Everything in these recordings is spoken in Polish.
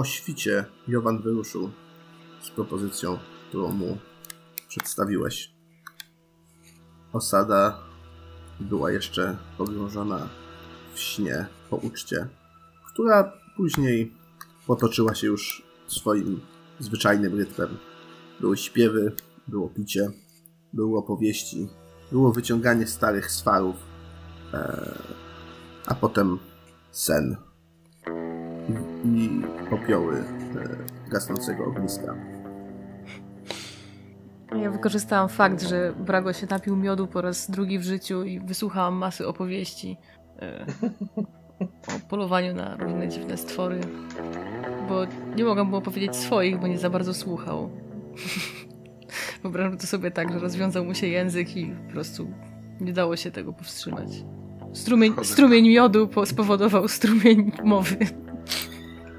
o świcie Jovan wyruszył z propozycją, którą mu przedstawiłeś. Osada była jeszcze pogrążona w śnie po uczcie, która później potoczyła się już swoim zwyczajnym rytmem. Były śpiewy, było picie, były opowieści, było wyciąganie starych swarów, e, a potem sen popioły e, gasnącego ogniska. Ja wykorzystałam fakt, że Brago się napił miodu po raz drugi w życiu i wysłuchałam masy opowieści e, o polowaniu na różne dziwne stwory. Bo nie mogłam było powiedzieć swoich, bo nie za bardzo słuchał. Wyobrażam to sobie tak, że rozwiązał mu się język i po prostu nie dało się tego powstrzymać. Strumień, strumień miodu spowodował strumień mowy.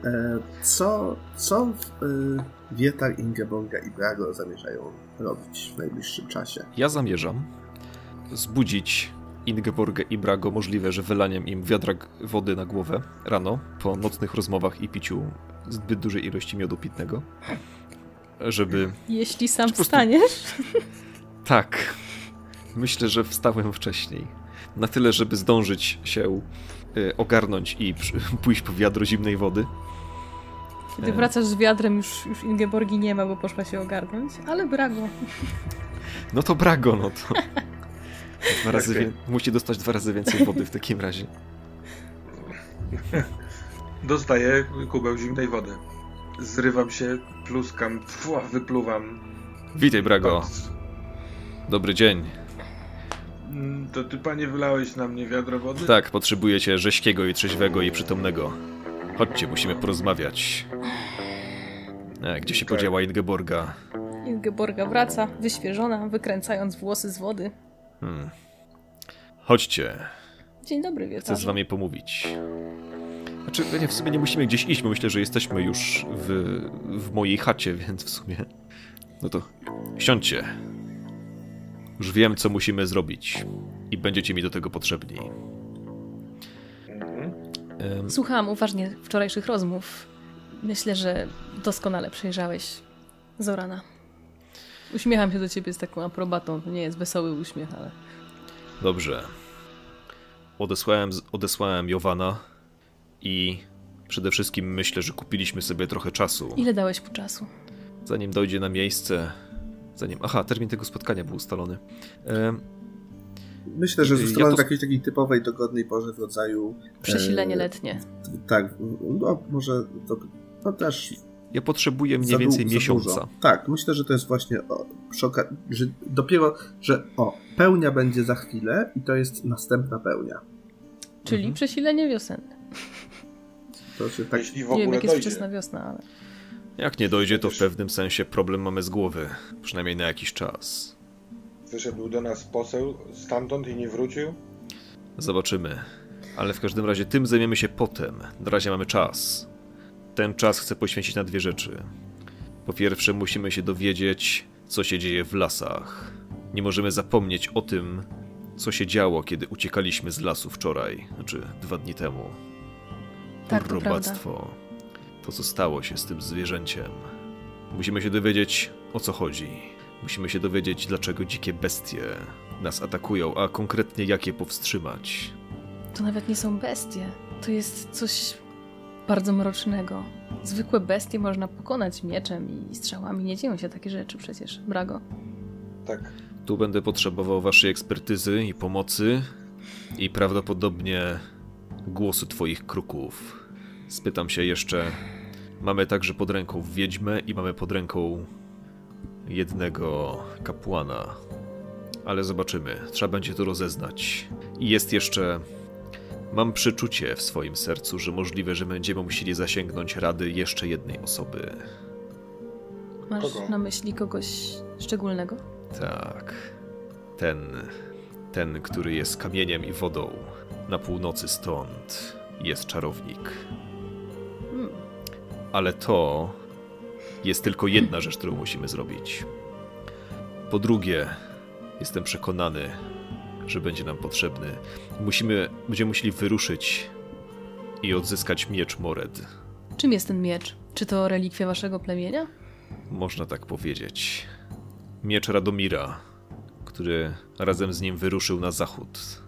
E, co, co e, Wietar, Ingeborga i Brago zamierzają robić w najbliższym czasie? Ja zamierzam zbudzić Ingeborgę i Brago możliwe, że wylaniem im wiadra wody na głowę rano po nocnych rozmowach i piciu zbyt dużej ilości miodu pitnego. Żeby. Jeśli sam prostu... wstaniesz? Tak. Myślę, że wstałem wcześniej. Na tyle, żeby zdążyć się y, ogarnąć i pójść po wiadro zimnej wody. Kiedy e. wracasz z wiadrem, już, już Ingeborgi nie ma, bo poszła się ogarnąć, ale Brago. No to Brago, no to. Dwa razy okay. Musi dostać dwa razy więcej wody w takim razie. Dostaję kubeł zimnej wody. Zrywam się, pluskam, pfua, wypluwam. Witaj, Brago. Dobry dzień. Mm, to ty, panie, wylałeś na mnie wiadro wody? Tak, potrzebujecie rześkiego i trzeźwego i przytomnego. Chodźcie, musimy porozmawiać. A, gdzie się okay. podziała Ingeborga? Ingeborga wraca, wyświeżona, wykręcając włosy z wody. Hmm. Chodźcie. Dzień dobry, wieczorze. Chcę z wami pomówić. Znaczy, nie, w sumie nie musimy gdzieś iść, bo myślę, że jesteśmy już w, w mojej chacie, więc w sumie... No to siądźcie. Już wiem, co musimy zrobić. I będziecie mi do tego potrzebni. Słuchałam uważnie wczorajszych rozmów. Myślę, że doskonale przejrzałeś Zorana. Uśmiecham się do ciebie z taką aprobatą. To nie jest wesoły uśmiech, ale. Dobrze. Odesłałem, odesłałem Jowana i przede wszystkim myślę, że kupiliśmy sobie trochę czasu. Ile dałeś mu czasu? Zanim dojdzie na miejsce. Zanim. Aha, termin tego spotkania był ustalony. Myślę, że zostało ja to... w jakiejś takiej typowej, dogodnej porze w rodzaju. Przesilenie e, letnie. Tak, no może to, to też. Ja potrzebuję mniej więcej miesiąca. Tak, myślę, że to jest właśnie o, że dopiero, że o, pełnia będzie za chwilę i to jest następna pełnia. Czyli mhm. przesilenie wiosenne. To się tak... Jeśli w ogóle Nie wiem, jak jest wczesna wiosna, ale... Jak nie dojdzie, to w pewnym sensie problem mamy z głowy. Przynajmniej na jakiś czas. Wyszedł do nas poseł stamtąd i nie wrócił? Zobaczymy. Ale w każdym razie tym zajmiemy się potem. Na razie mamy czas. Ten czas chcę poświęcić na dwie rzeczy. Po pierwsze, musimy się dowiedzieć, co się dzieje w lasach. Nie możemy zapomnieć o tym, co się działo, kiedy uciekaliśmy z lasu wczoraj, znaczy dwa dni temu. Tak, to Robactwo. To, co stało się z tym zwierzęciem. Musimy się dowiedzieć, o co chodzi. Musimy się dowiedzieć, dlaczego dzikie bestie nas atakują, a konkretnie jak je powstrzymać. To nawet nie są bestie. To jest coś bardzo mrocznego. Zwykłe bestie można pokonać mieczem i strzałami. Nie dzieją się takie rzeczy przecież, Brago. Tak. Tu będę potrzebował waszej ekspertyzy i pomocy i prawdopodobnie głosu twoich kruków. Spytam się jeszcze. Mamy także pod ręką wiedźmę i mamy pod ręką jednego kapłana. Ale zobaczymy. Trzeba będzie to rozeznać. I jest jeszcze. Mam przeczucie w swoim sercu, że możliwe, że będziemy musieli zasięgnąć rady jeszcze jednej osoby. Masz Kogo? na myśli kogoś szczególnego? Tak. Ten. Ten, który jest kamieniem i wodą. Na północy stąd jest czarownik. Hmm. Ale to jest tylko jedna rzecz, którą musimy zrobić. Po drugie, jestem przekonany, że będzie nam potrzebny. Musimy, będziemy musieli wyruszyć i odzyskać miecz Mored. Czym jest ten miecz? Czy to relikwia waszego plemienia? Można tak powiedzieć. Miecz Radomira, który razem z nim wyruszył na zachód.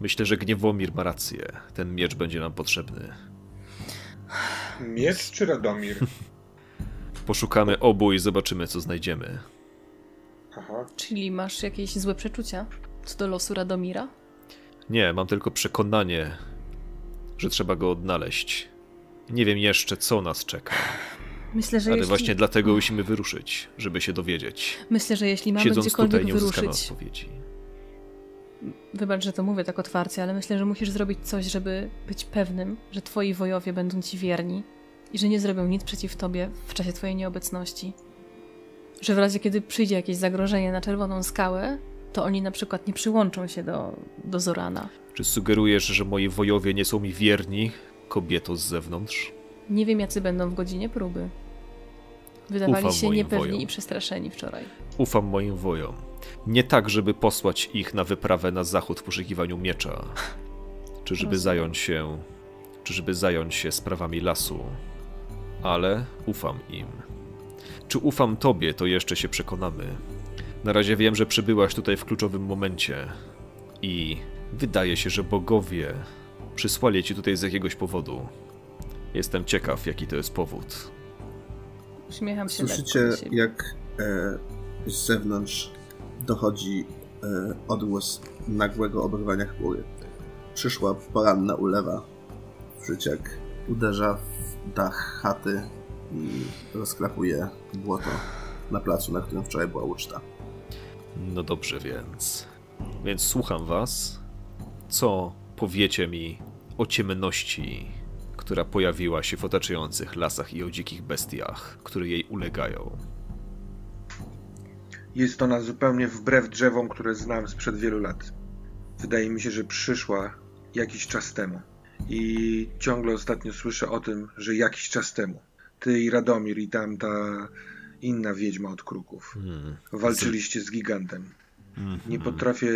Myślę, że Gniewomir ma rację. Ten miecz będzie nam potrzebny. Miecz czy Radomir? Poszukamy obu i zobaczymy, co znajdziemy. Aha. Czyli masz jakieś złe przeczucia co do losu Radomira? Nie, mam tylko przekonanie, że trzeba go odnaleźć. Nie wiem jeszcze, co nas czeka, Myślę, że ale jeśli... właśnie dlatego musimy wyruszyć, żeby się dowiedzieć. Myślę, że jeśli mamy Siedząc gdziekolwiek tutaj, nie wyruszyć... odpowiedzi. Wybacz, że to mówię tak otwarcie, ale myślę, że musisz zrobić coś, żeby być pewnym, że twoi wojowie będą ci wierni i że nie zrobią nic przeciw tobie w czasie twojej nieobecności. Że w razie, kiedy przyjdzie jakieś zagrożenie na czerwoną skałę, to oni na przykład nie przyłączą się do, do Zorana. Czy sugerujesz, że moi wojowie nie są mi wierni, kobieto z zewnątrz? Nie wiem, jacy będą w godzinie próby. Wydawali Ufam się niepewni wojom. i przestraszeni wczoraj. Ufam moim wojom. Nie tak, żeby posłać ich na wyprawę na zachód w poszukiwaniu miecza. Czy żeby Rozumiem. zająć się. Czy żeby zająć się sprawami lasu. Ale ufam im. Czy ufam tobie, to jeszcze się przekonamy. Na razie wiem, że przybyłaś tutaj w kluczowym momencie. I wydaje się, że bogowie przysłali ci tutaj z jakiegoś powodu. Jestem ciekaw, jaki to jest powód. Uśmiecham się Słyszycie, jak e, z zewnątrz dochodzi e, odgłos nagłego oberwania chmury. Przyszła poranna ulewa. Wrzyciak uderza w dach chaty i rozklapuje błoto na placu, na którym wczoraj była uczta. No dobrze, więc. Więc słucham was. Co powiecie mi o ciemności, która pojawiła się w otaczających lasach i o dzikich bestiach, które jej ulegają? Jest ona zupełnie wbrew drzewom, które znam sprzed wielu lat. Wydaje mi się, że przyszła jakiś czas temu. I ciągle ostatnio słyszę o tym, że jakiś czas temu ty i Radomir i tamta inna wiedźma od kruków Hmm. walczyliście z gigantem. Nie potrafię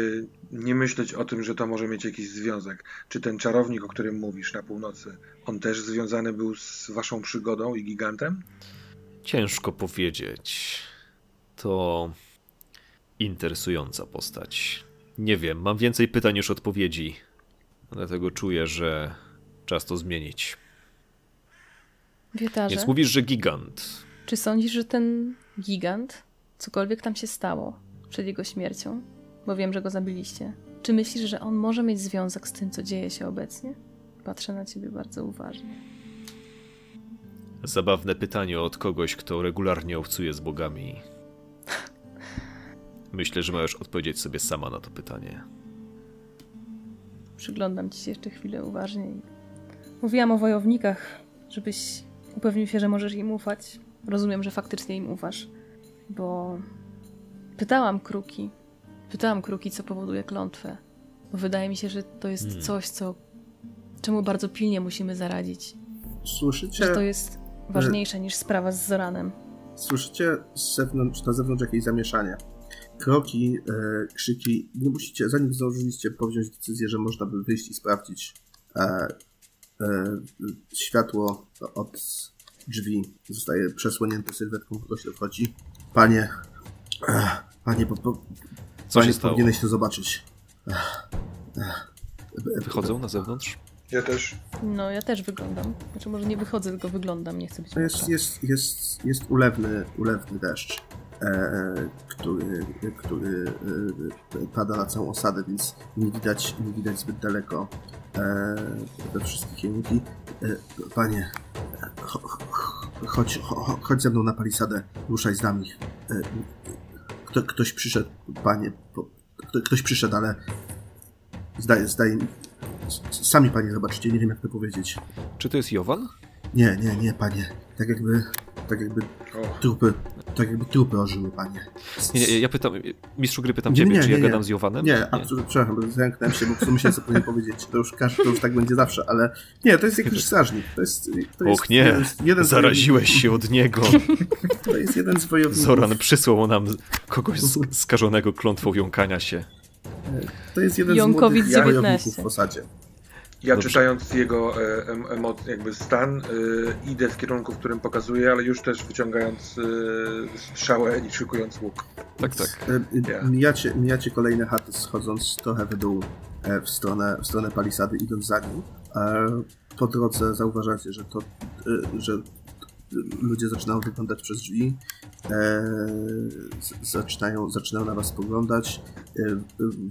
nie myśleć o tym, że to może mieć jakiś związek. Czy ten czarownik, o którym mówisz na północy, on też związany był z waszą przygodą i gigantem? Ciężko powiedzieć. To interesująca postać. Nie wiem, mam więcej pytań niż odpowiedzi. Dlatego czuję, że czas to zmienić. Wietarze, Więc mówisz, że gigant. czy sądzisz, że ten gigant, cokolwiek tam się stało przed jego śmiercią, bo wiem, że go zabiliście, czy myślisz, że on może mieć związek z tym, co dzieje się obecnie? Patrzę na ciebie bardzo uważnie. Zabawne pytanie od kogoś, kto regularnie obcuje z bogami. Myślę, że możesz odpowiedzieć sobie sama na to pytanie. Przyglądam ci się jeszcze chwilę uważnie. i- Mówiłam o wojownikach, żebyś upewnił się, że możesz im ufać. Rozumiem, że faktycznie im ufasz, bo pytałam kruki. Pytałam kruki, co powoduje klątwę. Bo wydaje mi się, że to jest Hmm. coś, co czemu bardzo pilnie musimy zaradzić. Słyszycie, Że to jest ważniejsze niż sprawa z Zoranem. słyszycie z zewnątrz, na zewnątrz jakieś zamieszanie. Kroki, e, krzyki. Nie musicie, zanim zdążyliście podjąć decyzję, że można by wyjść i sprawdzić e, e, światło od drzwi zostaje przesłonięte sylwetką, ktoś wchodzi. Panie, e, panie, po, po, Co panie się stało? powinieneś to zobaczyć. Wychodzą na zewnątrz? Ja też. No, ja też wyglądam. Znaczy, może nie wychodzę, tylko wyglądam. Nie chcę być To jest, jest, jest, jest ulewny, ulewny deszcz, e, który, który e, pada na całą osadę, więc nie widać, nie widać zbyt daleko e, we wszystkich. E, panie, cho, cho, chodź, cho, chodź ze mną na palisadę, ruszaj z nami. E, kto, ktoś przyszedł, panie, kto, ktoś przyszedł, ale zdaje, zdaje, sami panie zobaczycie, nie wiem jak to powiedzieć. Czy to jest Jowan? Nie, nie, nie, panie. Tak jakby, tak jakby trupy, tak jakby trupy ożyły, panie. Nie, nie, ja pytam, mistrzu gry pytam Nie, ciebie, nie, czy ja nie, nie. gadam z Jowanem? Nie, absolutnie, przepraszam, bo zająknąłem się, bo po prostu musiałem sobie powinien powiedzieć. To już, każdy, to już tak będzie zawsze, ale nie, to jest jakiś strażnik. To jest, to jest Och nie, jeden jeden zaraziłeś się od niego. To jest jeden z wojowników. Zoran przysłał nam kogoś sk- skażonego klątwą jąkania się. To jest jeden Jąkowic z młodych 19. wojowników w osadzie. Ja Dobrze. czytając jego e, em, emo, jakby stan, e, idę w kierunku, w którym pokazuje, ale już też wyciągając e, strzałę i szykując łuk. Tak, tak. Ja. Mijacie, mijacie kolejne chaty schodząc trochę w dół e, w stronę, w stronę palisady, idąc za nim. E, Po drodze zauważacie, że to, e, że ludzie zaczynają wyglądać przez drzwi, e, z- zaczynają, zaczynają na was spoglądać. E,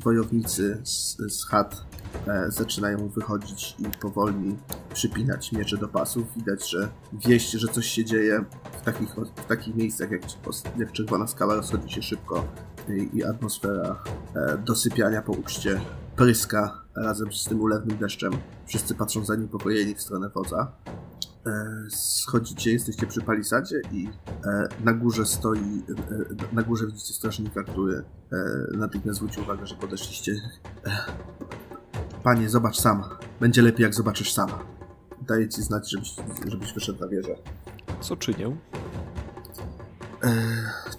Wojownicy z, z chat zaczynają wychodzić i powoli przypinać miecze do pasów. Widać, że wieść, że coś się dzieje w takich, w takich miejscach jak, jak Czerwona Skała rozchodzi się szybko i, i atmosfera e, dosypiania po uczcie pryska razem z tym ulewnym deszczem. Wszyscy patrzą zaniepokojeni w stronę wodza. E, schodzicie, jesteście przy palisadzie i e, na górze stoi, e, na górze widzicie strażnika, który e, natychmiast zwrócił uwagę, że podeszliście. Panie, zobacz sam. Będzie lepiej, jak zobaczysz sama. Daję ci znać, żebyś, żebyś wyszedł na wieżę. Co czynię? E,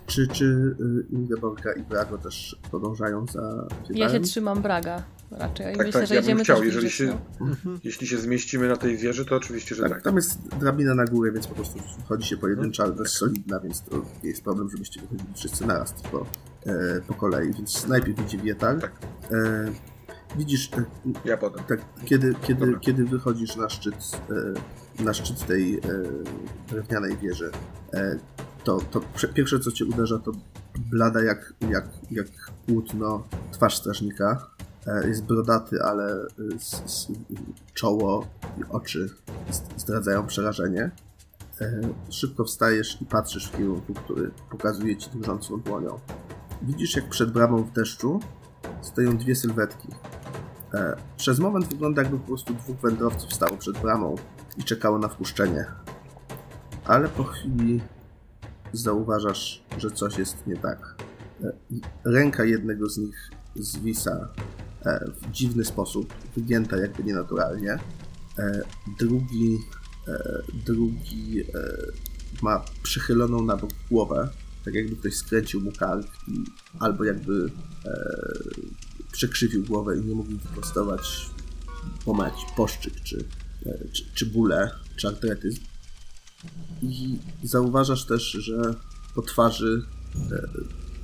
czy czy y, Ingeborga i Brago też podążają za Ja się trzymam Braga raczej. Tak, myślę, tak, że ja bym chciał, też jeżeli się- no. Jeśli się zmieścimy na tej wieży, to oczywiście, że Tak, tak. tam jest drabina na górę, więc po prostu wchodzi się pojedyncza, ale dość solidna, więc to nie jest problem, żebyście wychodzili wszyscy naraz, tylko e, po kolei. Więc najpierw widzi Wietal. Tak. E, widzisz, e, Ja potem. tak, kiedy, kiedy, Dobra. kiedy wychodzisz na szczyt, e, na szczyt tej e, drewnianej wieży, e, to, to pierwsze co cię uderza to blada jak, jak, jak płótno twarz strażnika. Jest brodaty, ale s, s, czoło i oczy z- zdradzają przerażenie. Szybko wstajesz i patrzysz w kierunku, który pokazuje ci drżącą dłonią. Widzisz, jak przed bramą w deszczu stoją dwie sylwetki. E, Przez moment wygląda jakby po prostu dwóch wędrowców stało przed bramą i czekało na wpuszczenie. Ale po chwili zauważasz, że coś jest nie tak. E, Ręka jednego z nich zwisa e, w dziwny sposób, wygięta jakby nienaturalnie. Drugi, drugi ma przychyloną na bok głowę, tak jakby ktoś skręcił mu kark albo jakby przekrzywił głowę i nie mógł wyprostować, jakiś poszczyk, czy, czy, czy bóle, czy artretyzm. I zauważasz też, że po twarzy e,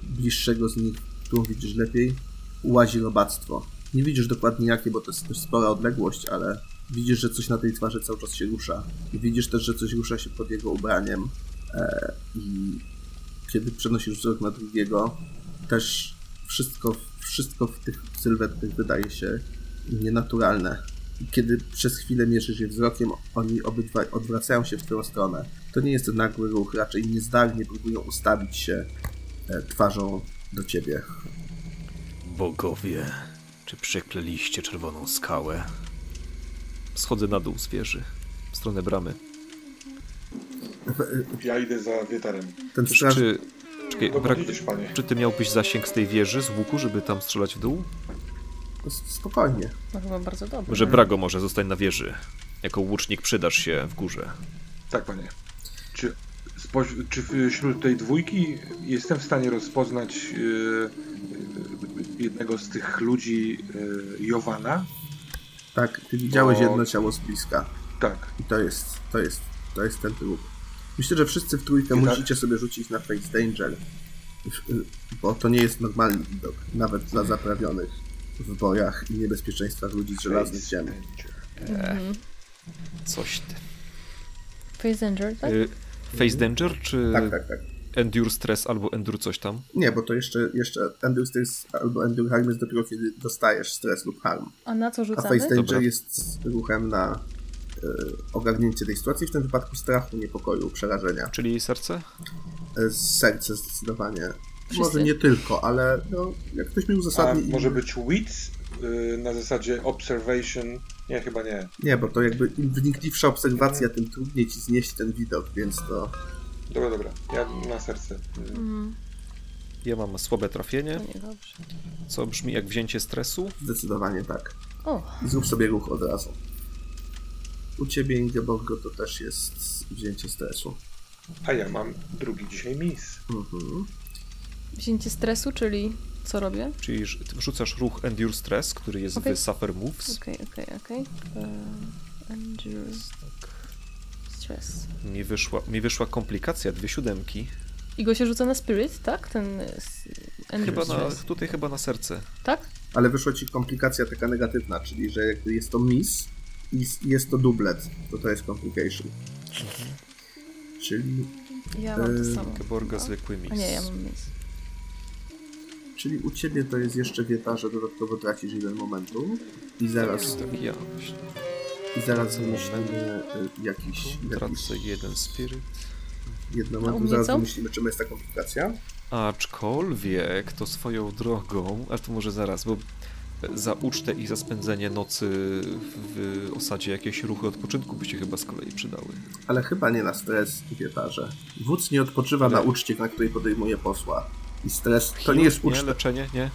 bliższego z nich, którą widzisz lepiej, łazi robactwo. Nie widzisz dokładnie jakie, bo to jest dość spora odległość, ale widzisz, że coś na tej twarzy cały czas się rusza. I widzisz też, że coś rusza się pod jego ubraniem. E, I kiedy przenosisz wzrok na drugiego, też wszystko, wszystko w tych sylwetkach wydaje się nienaturalne. I kiedy przez chwilę mierzysz je wzrokiem, oni obydwaj odwracają się w twoją stronę. To nie jest nagły ruch, raczej niezdarnie próbują ustawić się e, twarzą do ciebie. Bogowie, czy przekleliście czerwoną skałę? Schodzę na dół z wieży, w stronę bramy. Ja idę za wietarem. Ten straż... Czy, czekaj, brak, czy ty miałbyś zasięg z tej wieży, z łuku, żeby tam strzelać w dół? Spokojnie. No chyba bardzo dobrze. Że Brago może zostań na wieży. Jako łucznik przydasz się w górze. Tak, panie. Czy, spoś- czy wśród tej dwójki jestem w stanie rozpoznać e, jednego z tych ludzi e, Jowana? Tak, ty widziałeś Bo- jedno ciało z bliska. Tak. I to jest, to jest, to jest ten trup. Myślę, że wszyscy w trójkę tak- musicie sobie rzucić na Face Danger. Bo to nie jest normalny widok. Nawet dla zaprawionych w bojach i niebezpieczeństwach ludzi z żelaznych ziem. Mhm. Coś ty. Face Danger, tak? Y, Face Danger, czy Tak, tak, tak. Endure Stress albo Endure coś tam? Nie, bo to jeszcze, jeszcze Endure Stress albo Endure Harm jest dopiero kiedy dostajesz stres lub harm. A na co A rzucamy? Face Danger Dobra. jest ruchem na ogarnięcie tej sytuacji, w tym wypadku strachu, niepokoju, przerażenia. Czyli serce? E, serce zdecydowanie. Wszyscy? Może nie tylko, ale no, jak ktoś mi A uzasadni... może być wits y, na zasadzie observation? Nie, chyba nie. Nie, bo to jakby im wnikliwsza obserwacja, tym trudniej ci znieść ten widok, więc to... Dobra, dobra. Ja na serce. Mhm. Ja mam słabe trafienie, co brzmi jak wzięcie stresu. Zdecydowanie tak. O, I zrób sobie ruch od razu. U ciebie, Ingeborgo, to też jest wzięcie stresu. A ja mam drugi dzisiaj mis. Mhm. wzięcie stresu, czyli Co robię? Czyli wrzucasz ruch Endure Stress, który jest Okej. w Suffer Moves. Okej, okej, okej. Endure stress. Mi wyszła, mi wyszła komplikacja, dwie siódemki. I go się rzuca na spirit, tak? Ten endure Chyba na, stress. tutaj chyba na serce. Tak? Ale wyszła ci komplikacja taka negatywna, czyli że jest to miss i jest to dublet, to to jest complication. Czyli, Ja mam to Eee, samo. Geborga chyba. zwykły miss. A nie, ja mam miss. czyli u ciebie to jest jeszcze wieta, że dodatkowo tracisz jeden momentum i zaraz, Tak ja myślę. i zaraz wymyślimy y, jakiś, jakiś Tracę jeden spirit. jedno A u momentum, mnie zaraz wymyślimy czym jest ta komplikacja. Aczkolwiek to swoją drogą, ale to może zaraz, bo za ucztę i za spędzenie nocy w osadzie jakieś ruchy odpoczynku by się chyba z kolei przydały. Ale chyba nie na stres i wietarze. Wódz nie odpoczywa Ale- na uczcie, na której podejmuje posła. I stres to nie jest Nie, uczta leczenie, nie?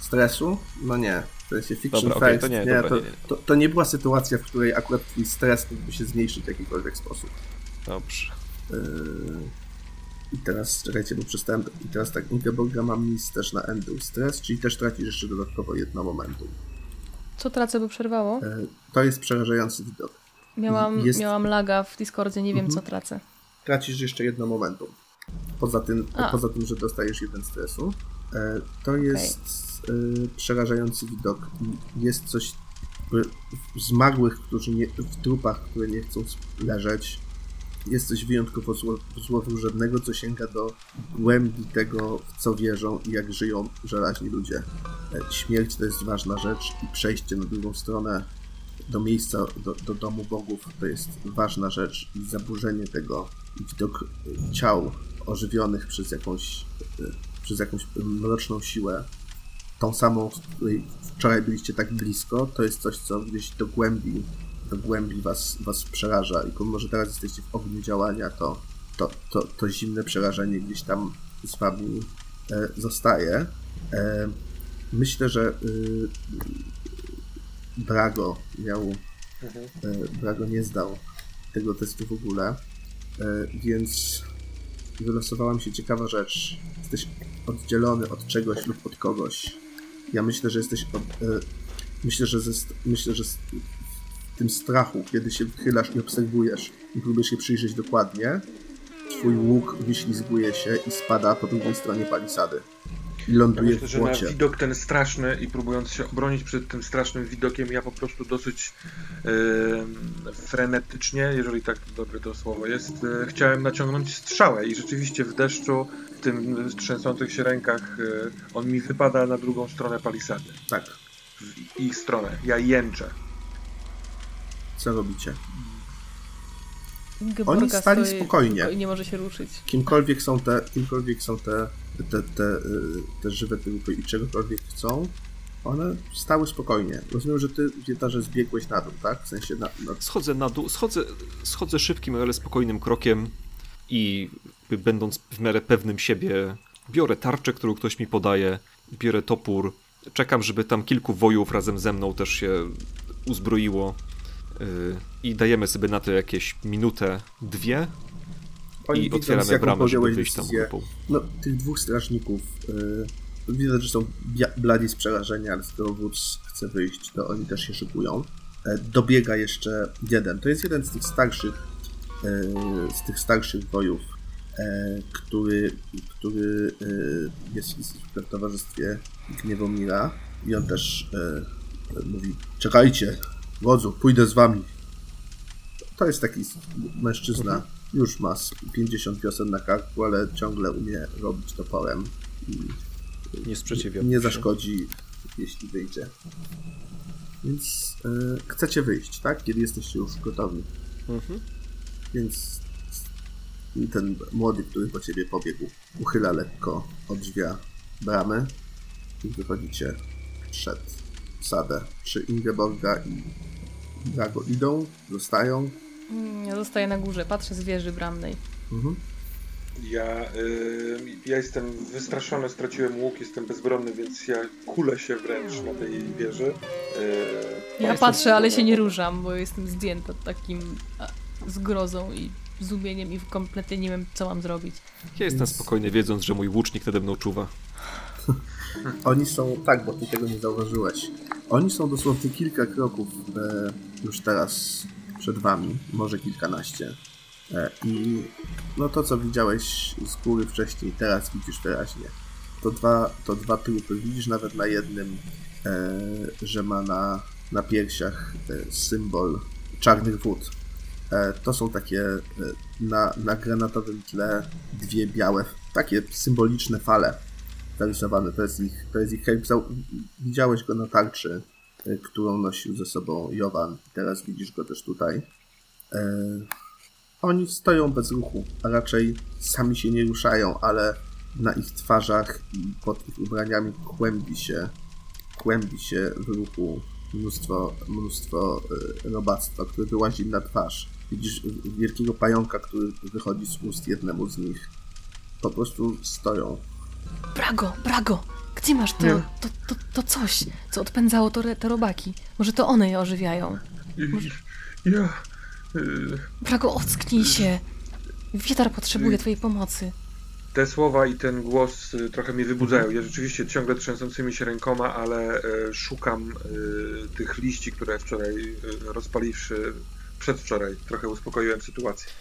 stresu? No nie. To jest fiction Dobra, first. to nie, nie, dobra, to, nie, nie. To, to nie była sytuacja, w której akurat twój stres mógłby się zmniejszyć w jakikolwiek sposób. Dobrze. Yy... I teraz, czekajcie, bo przestałem... I teraz tak, Ingeborga ma mis też na endure stres, czyli też tracisz jeszcze dodatkowo jedno momentum. Co tracę, bo przerwało? Yy, To jest przerażający widok. Miałam, jest- miałam laga w Discordzie, nie wiem Mhm. co tracę. tracisz jeszcze jedno momentum. Poza tym, A. poza tym że dostajesz jeden stresu. E, to jest e, przerażający widok. Jest coś w zmarłych, którzy nie, w trupach, które nie chcą leżeć. Jest coś wyjątkowo zło, złowróżebnego, co sięga do głębi tego, w co wierzą i jak żyją żelaźni ludzie. E, śmierć to jest ważna rzecz i przejście na drugą stronę do miejsca, do, do domu bogów to jest ważna rzecz i zaburzenie tego, widok ciał ożywionych przez jakąś, y, przez jakąś mroczną siłę, tą samą, której wczoraj byliście tak blisko, to jest coś, co gdzieś do głębi, do głębi was, was przeraża i pomimo, że teraz jesteście w ogniu działania, to, to, to, to zimne przerażenie gdzieś tam z wami e, zostaje. E, myślę, że y, Brago miał. e, Brago nie zdał tego testu w ogóle, e, więc wylosowała mi się ciekawa rzecz. Jesteś oddzielony od czegoś lub od kogoś. Ja myślę, że jesteś od, e, myślę, że ze, myślę, że tym strachu, kiedy się wychylasz i obserwujesz i próbujesz się przyjrzeć dokładnie, twój łuk wyślizguje się i spada po drugiej stronie palisady. I Ja ląduje myślę, w że na widok ten straszny i próbując się obronić przed tym strasznym widokiem, ja po prostu dosyć e, frenetycznie, jeżeli tak dobre to słowo jest, e, chciałem naciągnąć strzałę i rzeczywiście w deszczu, w tym trzęsących się rękach, e, on mi wypada na drugą stronę palisady. Tak. W ich stronę. Ja jęczę. Co robicie? Geborga Oni stali stoi spokojnie. nie może się ruszyć. kimkolwiek są te, kimkolwiek są te, te, te, y, te żywe trupy i czegokolwiek chcą, one stały spokojnie. Rozumiem, że ty wietarze zbiegłeś na dół, tak? W sensie na, na Schodzę na dół, schodzę, schodzę szybkim, ale spokojnym krokiem i będąc w miarę pewnym siebie, biorę tarczę, którą ktoś mi podaje, biorę topór, czekam, żeby tam kilku wojów razem ze mną też się uzbroiło i dajemy sobie na to jakieś minutę, dwie i widząc, otwieramy bramę, żeby wyjść tam grupą. No, tych dwóch strażników y, widać, że są bladi z przerażenia, ale skoro wódz chce wyjść, to oni też się szykują. E, dobiega jeszcze jeden. To jest jeden z tych starszych e, z tych starszych wojów, e, który, który e, jest w towarzystwie Gniewomira i on też e, mówi czekajcie, wodzu, pójdę z wami. To jest taki mężczyzna, już ma z 50 wiosen na karku, ale ciągle umie robić toporem i Nie sprzeciwiam nie zaszkodzi, jeśli wyjdzie. Więc e, chcecie wyjść, tak? Kiedy jesteście już gotowi. Mhm. Więc ten młody, który po ciebie pobiegł, uchyla lekko od drzwia bramy i wychodzicie przed sadę. Czy Ingeborga i Drago idą, zostają? Mm, Ja zostaję na górze, patrzę z wieży bramnej. Mhm. Ja, y, ja jestem wystraszony, straciłem łuk, jestem bezbronny, więc ja kulę się wręcz na tej wieży. Y, Ja patrzę, ale się nie ruszam, bo jestem zdjęta takim zgrozą i zdumieniem i kompletnie nie wiem, co mam zrobić. Ja jestem spokojny, wiedząc, że mój łucznik nade mną czuwa. Oni są, tak, bo ty tego nie zauważyłeś. Oni są dosłownie kilka kroków e, już teraz przed wami, może kilkanaście. E, I no to, co widziałeś z góry wcześniej, teraz widzisz wyraźnie. To dwa, to dwa trupy. Widzisz nawet na jednym, e, że ma na, na piersiach e, symbol czarnych wód. E, to są takie e, na, na granatowym tle dwie białe, takie symboliczne fale To jest ich, jest ich herb. Zau- Widziałeś go na tarczy, e, którą nosił ze sobą Jovan. Teraz widzisz go też tutaj. E, oni stoją bez ruchu, a raczej sami się nie ruszają, ale na ich twarzach i pod ich ubraniami kłębi się, kłębi się w ruchu mnóstwo, mnóstwo e, robactwa, które wyłazi na twarz. Widzisz wielkiego pająka, który wychodzi z ust jednemu z nich. Po prostu stoją. Brago, Brago! Gdzie masz to, to, to, to coś, co odpędzało to, te robaki? Może to one je ożywiają? Ja. y, Brago, ocknij się! Wietar potrzebuje twojej pomocy. Te słowa i ten głos y, trochę mnie wybudzają. Ja rzeczywiście ciągle trzęsącymi się rękoma, ale szukam y, tych liści, które wczoraj y, rozpaliwszy przedwczoraj, trochę uspokoiłem sytuację.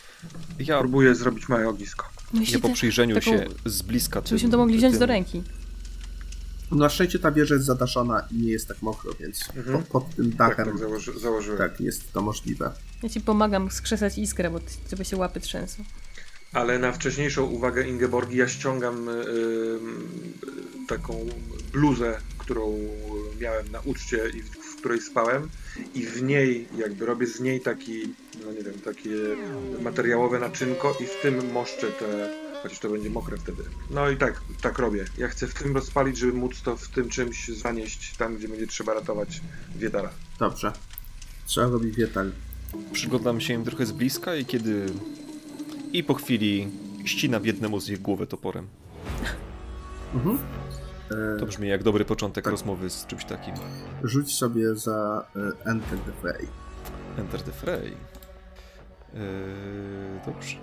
Ja, Próbuję zrobić małe ognisko. No ja po przyjrzeniu taką- się z bliska... Żebyśmy to mogli wziąć tym- do ręki. Na szczęście ta wieża jest zadaszona i nie jest tak mokro, więc Mhm. po, pod tym Tak, dachem tak założy, założyłem. tak, jest to możliwe. Ja ci pomagam skrzesać iskrę, bo żeby się łapy trzęsą. Ale na wcześniejszą uwagę Ingeborgi ja ściągam y, y, taką bluzę, którą miałem na uczcie i w, w której spałem i w niej jakby robię z niej taki, no nie wiem, takie materiałowe naczynko i w tym moszczę te, chociaż to będzie mokre wtedy. No i tak, tak robię. Ja chcę w tym rozpalić, żeby móc to w tym czymś zanieść tam, gdzie będzie trzeba ratować Wiedara. Dobrze. Trzeba robić wietal. Przyglądam się im trochę z bliska i kiedy... I po chwili ścinam jednemu z ich głowę toporem. Mhm. E, To brzmi jak dobry początek Tak. rozmowy z czymś takim. rzuć sobie za e, Enter the Fray. Enter the fray. Yy, dobrze.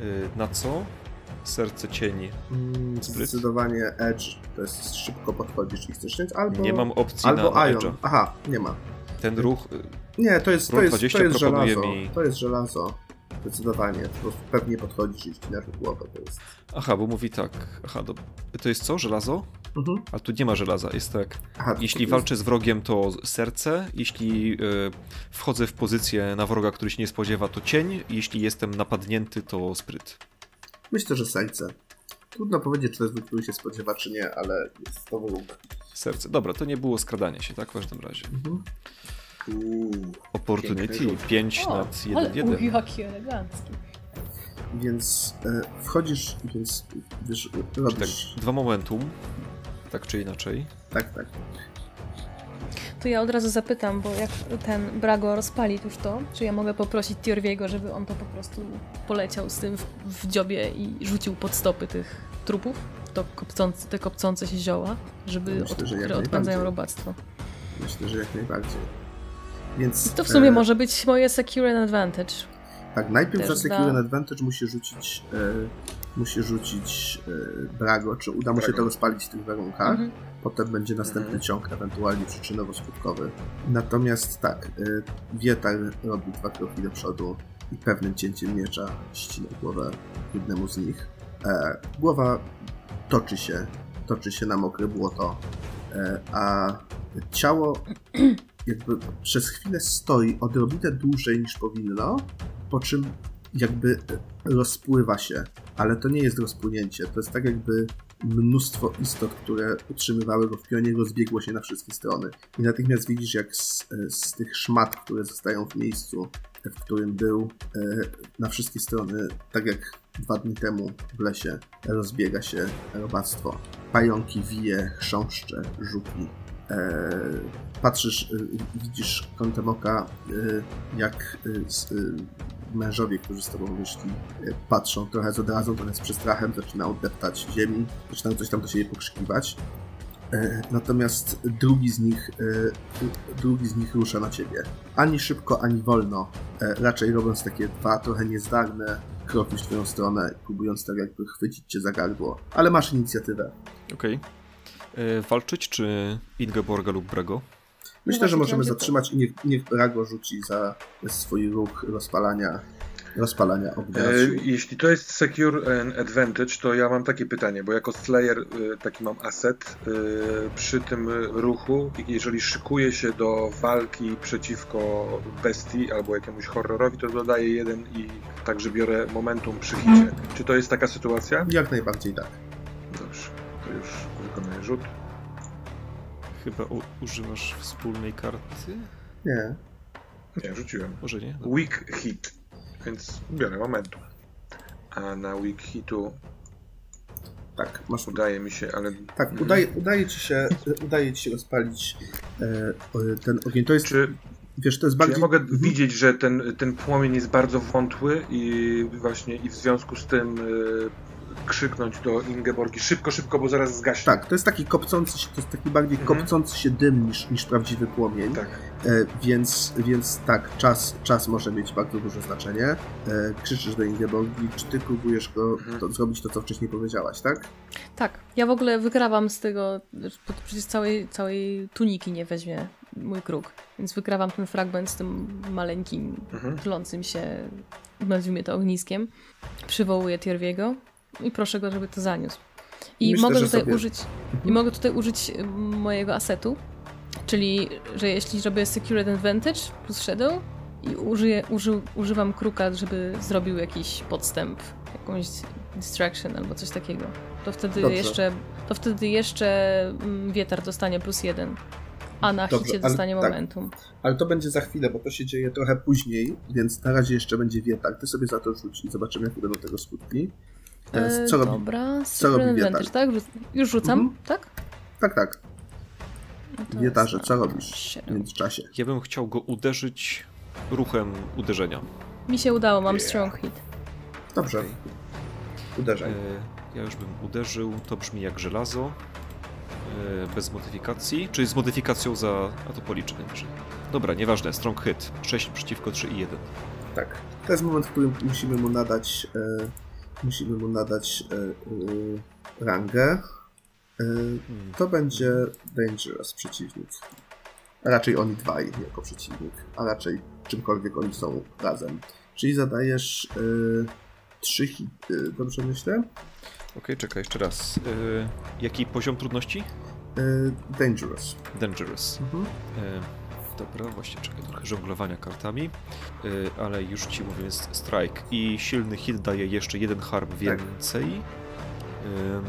Yy, na co? Serce cieni. Mm, Spryt. Zdecydowanie Edge, to jest szybko podchodzisz i chcesz wziąć, albo... Nie mam opcji Albo na, na. Edge'a. Aha, nie ma. Ten ruch... Nie, to jest, to jest, 20 to jest żelazo. mi- To jest żelazo. Zdecydowanie. Po prostu pewnie podchodzisz i ścinasz głowę. To jest... Aha, bo mówi tak. Aha, do... to jest co? Żelazo? Mhm. A tu nie ma żelaza. Jest tak. Aha, Jeśli jest- walczę z wrogiem, to serce. Jeśli yy, wchodzę w pozycję na wroga, który się nie spodziewa, to cień. Jeśli jestem napadnięty, to spryt. Myślę, że serce. Trudno powiedzieć, czy to jest wróg, który się spodziewa, czy nie, ale jest to wróg. Serce. Dobra, to nie było skradanie się, tak? W każdym razie. Mhm. Uuu. Opportunity Piękny rzut. 5 O, nad ale 1-1. uj, jaki elegancki. Więc e, wchodzisz, więc wiesz, tak, robisz... dwa momentum. Tak czy inaczej. Tak, tak. To ja od razu zapytam, bo jak ten Brago rozpali już to, czy ja mogę poprosić Tiorwiego, żeby on to po prostu poleciał z tym w, w dziobie i rzucił pod stopy tych trupów, to kopcące, te kopcące się zioła, żeby Myślę, od, które odpędzają robactwo. Myślę, że jak najbardziej. Więc... I to w sumie e, może być moje secure advantage. Tak, najpierw Też za Secure da. Advantage musi rzucić e, musi rzucić e, Brago, czy uda mu się to rozpalić w tych warunkach. Mhm. Potem będzie następny Mhm. ciąg, ewentualnie przyczynowo-skutkowy. Natomiast tak, y, Wietar robi dwa kroki do przodu i pewnym cięciem miecza ścina głowę jednemu z nich. E, głowa toczy się, toczy się na mokre błoto, e, a ciało jakby przez chwilę stoi odrobinę dłużej niż powinno, po czym jakby rozpływa się, ale to nie jest rozpłynięcie, to jest tak jakby mnóstwo istot, które utrzymywały go w pionie, rozbiegło się na wszystkie strony. I natychmiast widzisz, jak z, z tych szmat, które zostają w miejscu, w którym był, e, na wszystkie strony, tak jak dwa dni temu w lesie, rozbiega się robactwo. Pająki wije, chrząszcze, żuki. E, patrzysz, y, widzisz kątem oka, y, jak y, mężowie, którzy z tobą wyszli, patrzą trochę z odrazą, trochę z przestrachem, zaczynają deptać ziemi, zaczynają coś tam do siebie pokrzykiwać. E, Natomiast drugi z nich, drugi z nich rusza na ciebie. Ani szybko, ani wolno. E, Raczej robiąc takie dwa trochę niezdarne kroki w twoją stronę, próbując tak jakby chwycić cię za gardło. Ale masz inicjatywę. Okej. E, walczyć, czy Ingeborga lub Brago? Myślę, No że możemy zatrzymać i niech, niech Brago rzuci za swój ruch rozpalania, rozpalania ognia. E, jeśli to jest Secure and Advantage, to ja mam takie pytanie, bo jako Slayer e, taki mam asset e, przy tym ruchu, jeżeli szykuję się do walki przeciwko bestii albo jakiemuś horrorowi, to dodaję jeden i także biorę momentum przy hicie. Czy to jest taka sytuacja? Jak najbardziej tak. Rzut. Chyba u- używasz wspólnej karty? Nie. Nie, rzuciłem. Może nie? No. Weak hit, więc biorę momentum. A na weak hitu Tak, masz udaje mi się, ale Tak, udaje, udaje, ci się, udaje ci się rozpalić e, e, ten ogień. To jest, czy wiesz, to jest Czy bardziej... ja mogę Mhm. widzieć, że ten, ten płomień jest bardzo wątły i właśnie i w związku z tym y, krzyknąć do Ingeborgi szybko, szybko, bo zaraz zgaśnie. Tak, to jest taki kopcący się, to jest taki bardziej Mhm. kopcący się dym niż, niż prawdziwy płomień. Tak. E, więc, więc tak, czas, czas może mieć bardzo duże znaczenie. E, krzyczysz do Ingeborgi, czy ty próbujesz go Mhm. to, zrobić to, co wcześniej powiedziałaś, tak? Tak, ja w ogóle wykrawam z tego, przecież całej, całej tuniki nie weźmie mój kruk, więc wykrawam ten fragment z tym maleńkim, Mhm. tlącym się, nazwijmy to ogniskiem, przywołuję Tierwiego i proszę go, żeby to zaniósł. I Myślę, mogę tutaj sobie- użyć, i mogę tutaj użyć y, mojego asetu, czyli, że jeśli robię Secured Advantage plus Shadow i użyję, uży, używam kruka, żeby zrobił jakiś podstęp, jakąś distraction albo coś takiego, to wtedy Dobrze. jeszcze, to wtedy jeszcze mm, Wietar dostanie plus jeden, a na Dobrze, hicie ale dostanie tak. momentum. Ale to będzie za chwilę, bo to się dzieje trochę później, więc na razie jeszcze będzie wietak. Ty sobie za to rzuć i zobaczymy, jakie będą tego skutki. E, E, Co robi? Dobra, co robi? Advantage, tak? Już rzucam, Mhm. tak? Tak, tak. No Wietarze, co na robisz w siedem. międzyczasie? Ja bym chciał go uderzyć ruchem uderzenia. Mi się udało, mam strong hit. Dobrze, Okej. uderzaj. E, Ja już bym uderzył, to brzmi jak żelazo. E, Bez modyfikacji, czyli z modyfikacją za... a to policzę najwyżej. Dobra, nieważne, strong hit. 6 przeciwko 3 i 1. Tak. To jest moment, w którym musimy mu nadać e, musimy mu nadać e, e, rangę. E, to będzie Dangerous przeciwnik. A raczej oni dwaj jako przeciwnik, a raczej czymkolwiek oni są razem. Czyli zadajesz trzy hity, dobrze myślę? Okej, czekaj, jeszcze raz. Jaki poziom trudności? Dangerous. Dangerous. Mhm. Dobra, właśnie czekaj, trochę żonglowania kartami, E, ale już ci mówię, jest strike i silny hit daje jeszcze jeden harm Tak. więcej. Ym,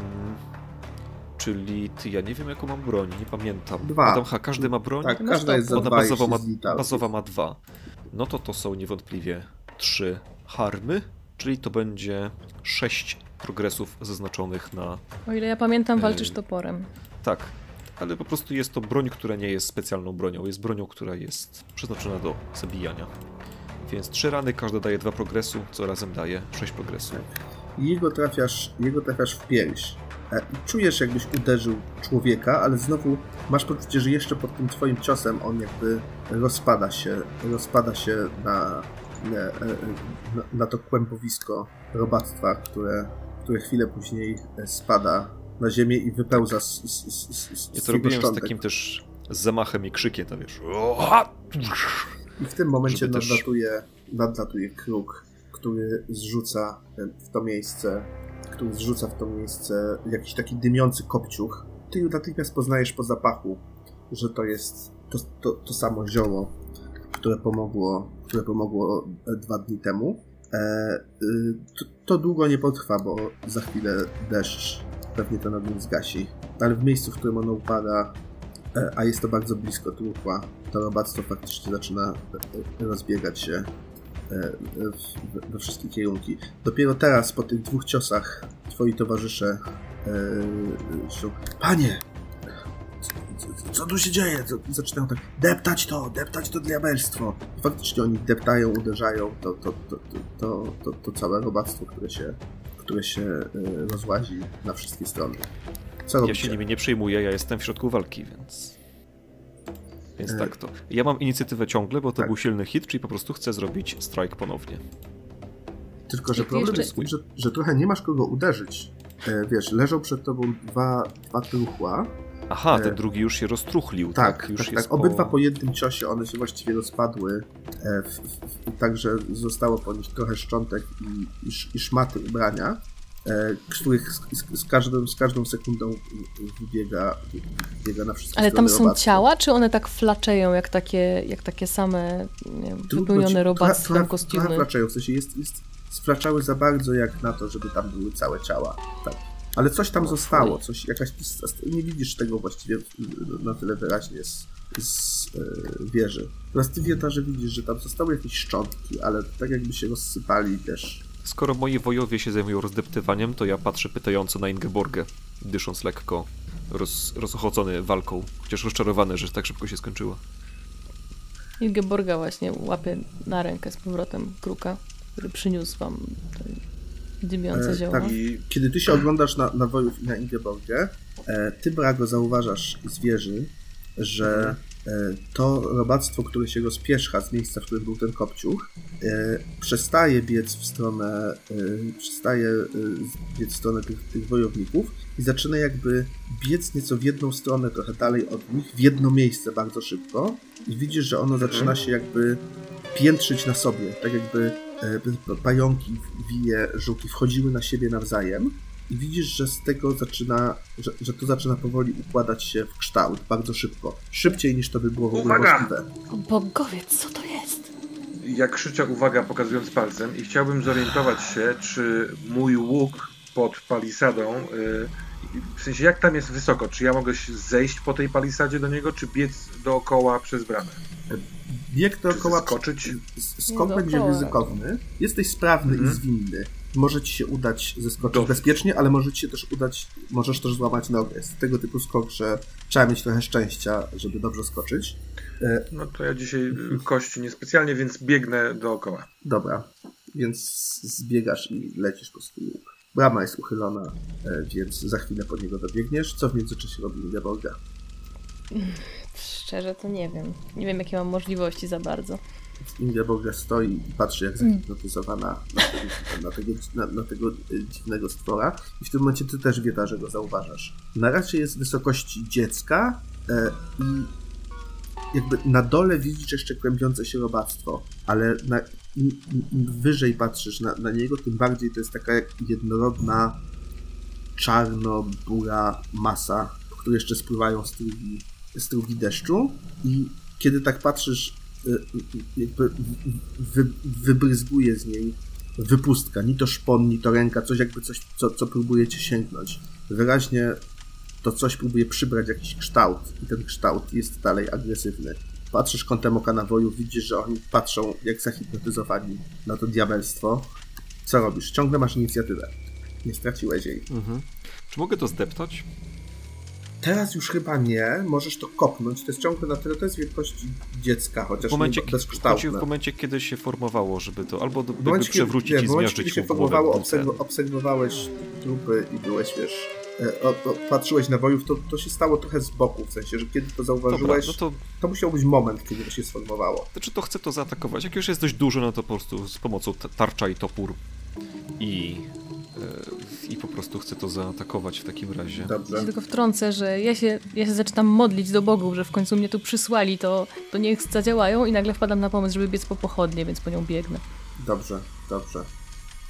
czyli ty, ja nie wiem jaką mam broń, nie pamiętam. Dwa. Adam, ha, każdy ma broń? Tak, każda to. jest za Ona jeśli ma, bazowa ma dwa. No to to są niewątpliwie trzy harmy, czyli to będzie sześć progresów zaznaczonych na... O ile ja pamiętam, walczysz Ej. toporem. Tak, ale po prostu jest to broń, która nie jest specjalną bronią. Jest bronią, która jest przeznaczona do zabijania. Więc trzy rany, każda daje dwa progresu, co razem daje sześć progresu. Jego trafiasz, jego trafiasz w pierś. Czujesz, jakbyś uderzył człowieka, ale znowu masz poczucie, że jeszcze pod tym twoim ciosem on jakby rozpada się, rozpada się na, na, na, to kłębowisko robactwa, które, które chwilę później spada na ziemię i wypełza z, z, z, z, Ja to robiłem z takim też zamachem i krzykiem, to wiesz. I w tym momencie żeby też- nadlatuje, nadlatuje kruk, który zrzuca w to miejsce, który zrzuca w to miejsce jakiś taki dymiący kopciuch. Ty natychmiast poznajesz po zapachu, że to jest to, to, to samo zioło, które pomogło, które pomogło e, dwa dni temu. E, y, to, to długo nie potrwa, bo za chwilę deszcz pewnie ten ogień zgasi. Ale w miejscu, w którym ono upada, E, a jest to bardzo blisko truchła, to robactwo faktycznie zaczyna e, rozbiegać się e, we wszystkie kierunki. Dopiero teraz, po tych dwóch ciosach, twoi towarzysze e, się Panie! Co, tu się dzieje? Zaczynają tak deptać to, deptać to diabelstwo. Faktycznie oni deptają, uderzają to, to, to, to, to, to, to całe robactwo, które się, które się e, rozłazi na wszystkie strony. Co Ja robicie? się nimi nie przejmuję, ja jestem w środku walki, więc. Więc E, tak to. Ja mam inicjatywę ciągle, bo to tak. był silny hit, czyli po prostu chcę zrobić strike ponownie. Tylko, że problem jest że, że trochę nie masz kogo uderzyć. E, wiesz, leżą przed tobą dwa, dwa truchła Aha, E, ten drugi już się roztruchlił, tak? Tak, już tak, jest tak. Obydwa po jednym ciosie one się właściwie rozpadły, e, w, w, także zostało po nich trochę szczątek i, i, i szmaty ubrania, e, z których z, z, z, każdą, z każdą sekundą wybiega, wybiega na wszystkie Ale tam są ciała, czy one tak flaczeją jak takie, jak takie same nie wiem, wypełnione trochę- robactwem trochę- kostiumy? Trochę flaczają, w sensie jest, jest, sflaczały za bardzo jak na to, żeby tam były całe ciała. Tak. Ale coś tam O, zostało, coś, jakaś, nie widzisz tego właściwie na tyle wyraźnie z, z e, wieży. Teraz ty wietarze widzisz, że tam zostały jakieś szczątki, ale tak jakby się rozsypali też. Skoro moi wojowie się zajmują rozdeptywaniem, to ja patrzę pytająco na Ingeborgę, dysząc lekko, roz, rozochocony walką, chociaż rozczarowany, że tak szybko się skończyło. Ingeborga właśnie łapie na rękę z powrotem kruka, który przyniósł wam dymiące E, tak. Kiedy ty się oglądasz na, na wojów i na Ingeborgę, e, ty, Brago, zauważasz z wieży, że e, to robactwo, które się rozpierzcha z miejsca, w którym był ten kopciuch, przestaje biec w stronę, przestaje biec w stronę tych, tych wojowników i zaczyna jakby biec nieco w jedną stronę, trochę dalej od nich, w jedno miejsce bardzo szybko i widzisz, że ono zaczyna się jakby piętrzyć na sobie, tak jakby pająki, wije, żółki wchodziły na siebie nawzajem i widzisz, że z tego zaczyna, że, że to zaczyna powoli układać się w kształt bardzo szybko. Szybciej niż to by było w ogóle Uwaga! możliwe. Bogowie, co to jest? ja krzyczę uwaga pokazując palcem i chciałbym zorientować się, czy mój łuk pod palisadą, y, w sensie jak tam jest wysoko, czy ja mogę się zejść po tej palisadzie do niego, czy biec dookoła przez bramę? Bieg dookoła... skoczyć? Skok będzie ryzykowny. Jesteś sprawny Mhm. i zwinny. Może ci się udać zeskoczyć Dobrze. bezpiecznie, ale może ci się też udać, możesz też złamać nogę. Jest tego typu skok, że trzeba mieć trochę szczęścia, żeby dobrze skoczyć. E, No to ja dzisiaj y, kości niespecjalnie, więc biegnę dookoła. Dobra, więc zbiegasz i lecisz po prostu łuk. Brama jest uchylona, e, więc za chwilę po niego dobiegniesz. Co w międzyczasie robi Ingeborga? Szczerze to nie wiem. Nie wiem, jakie mam możliwości za bardzo. Ingeborga stoi i patrzy jak Mm. zahipnotyzowana na tego, na, na, tego e, dziwnego stwora. I w tym momencie ty też wieta, że go zauważasz. Na razie jest wysokości dziecka e, i jakby na dole widzisz jeszcze kłębiące się robactwo, ale na, im, im, wyżej patrzysz na, na niego, tym bardziej to jest taka jednorodna czarno-bura masa, które jeszcze spływają strugi, strugi deszczu i kiedy tak patrzysz, y, y, jakby wy, wybryzguje z niej wypustka, ni to szpon, ni to ręka, coś jakby coś, co, co próbujecie sięgnąć. Wyraźnie to coś próbuje przybrać jakiś kształt i ten kształt jest dalej agresywny. Patrzysz kątem oka na woju, widzisz, że oni patrzą jak zahipnotyzowani na to diabelstwo. Co robisz? Ciągle masz inicjatywę. Nie straciłeś jej. Mhm. Czy mogę to zdeptać? Teraz już chyba nie, możesz to kopnąć. To jest ciągle na tyle, to jest wielkości dziecka, chociaż W momencie, bezkształtne. w momencie, kiedy się formowało, żeby to albo W momencie, przewrócić nie, i w momencie, kiedy się formowało, obserw- obserwowałeś trupy i byłeś, wiesz, e, o, o, patrzyłeś na wojów, to, to się stało trochę z boku, w sensie, że kiedy to Dobra, zauważyłeś, no to to musiał być moment, kiedy to się sformowało. Znaczy to chcę to zaatakować. Jak już jest dość dużo, no to po prostu z pomocą ta- tarcza i topór i, i po prostu chcę to zaatakować w takim razie. Ja Dobrze. się tylko wtrącę, że ja się, ja się zaczynam modlić do bogów, że w końcu mnie tu przysłali, to, to niech zadziałają i nagle wpadam na pomysł, żeby biec po pochodnie, więc po nią biegnę. Dobrze, dobrze.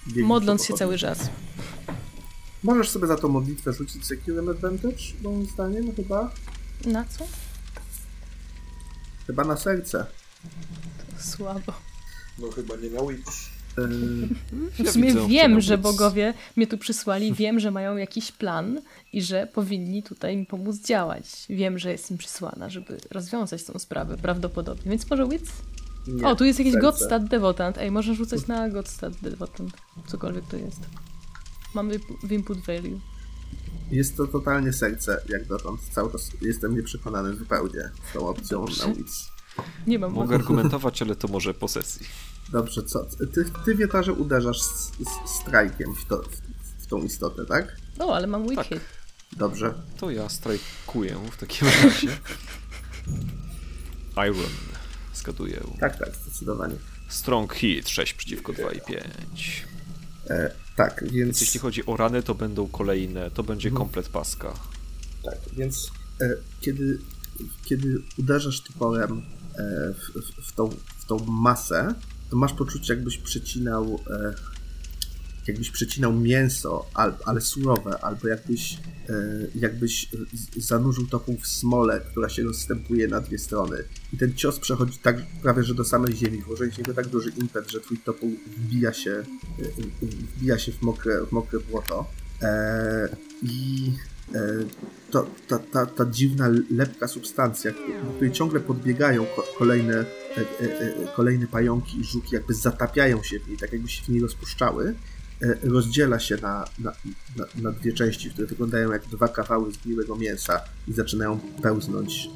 Biegnij Modląc się cały czas. Możesz sobie za tą modlitwę rzucić Secure Advantage, moim zdaniem, chyba? Na co? Chyba na serce. Słabo. No chyba nie miał iść. Yy, W sumie wiem, że bogowie mnie tu przysłali, wiem, że mają jakiś plan i że powinni tutaj mi pomóc działać. Wiem, że jestem przysłana, żeby rozwiązać tą sprawę prawdopodobnie, więc może nie, O, tu jest jakiś. Godstad Devotant. Ej, można rzucać na Godstad Devotant. Cokolwiek to jest. Mamy w input value. Jest to totalnie serce, jak dotąd. Cały czas jestem nieprzekonany zupełnie z tą opcją Dobrze. na Wits. Nie mam Mogę argumentować, ale to może po sesji. Dobrze, co? Ty, ty wietarze uderzasz z, z strajkiem w, to, w, w tą istotę, tak? O, ale mam weak Tak. hit. Dobrze. To ja strajkuję w takim razie. Iron. Zgaduję. Tak, tak, zdecydowanie. Strong hit 6 przeciwko 2 i 5. E, tak, więc, Więc jeśli chodzi o rany, to będą kolejne, to będzie komplet paska. tak, więc e, kiedy, kiedy uderzasz toporem w, w, tą, w tą masę, to masz poczucie, jakbyś przecinał e, jakbyś przecinał mięso, ale surowe, albo jakbyś, jakbyś zanurzył topół w smole, która się rozstępuje na dwie strony. I ten cios przechodzi tak prawie, że do samej ziemi. Włożyłeś w niego tak duży impet, że twój topół wbija się, wbija się w mokre, w mokre błoto. I to, ta, ta, ta dziwna, lepka substancja, do której ciągle podbiegają kolejne, e, e, e, kolejne pająki i żuki, jakby zatapiają się w niej, tak jakby się w niej rozpuszczały, rozdziela się na, na, na, na, dwie części, które wyglądają jak dwa kawały zgniłego mięsa i zaczynają pełznąć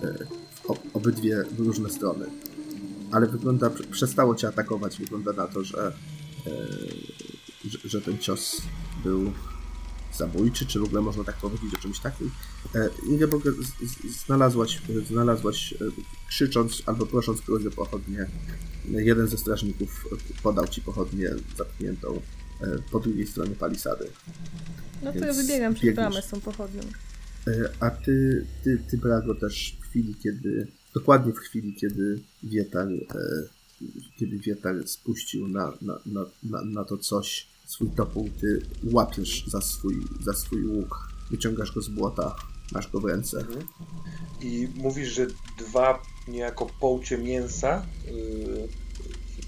w obydwie w różne strony. Ale wygląda, przestało cię atakować, wygląda na to, że, że, że ten cios był zabójczy, czy w ogóle można tak powiedzieć o czymś takim. E, Ingeborg, znalazłaś, znalazłaś e, krzycząc albo prosząc kogoś o pochodnie. Jeden ze strażników podał ci pochodnię zapchniętą e, po drugiej stronie palisady. No to ja wybiegam przez bramę z tą pochodnią. A ty, ty, ty Brago, też w chwili, kiedy, dokładnie w chwili, kiedy Wietar, kiedy Wietar spuścił na, na, na, na, na to coś, swój topół, ty łapiesz za swój, za swój łuk, wyciągasz go z błota, masz go w ręce. Mhm. I mówisz, że dwa niejako połcie mięsa yy,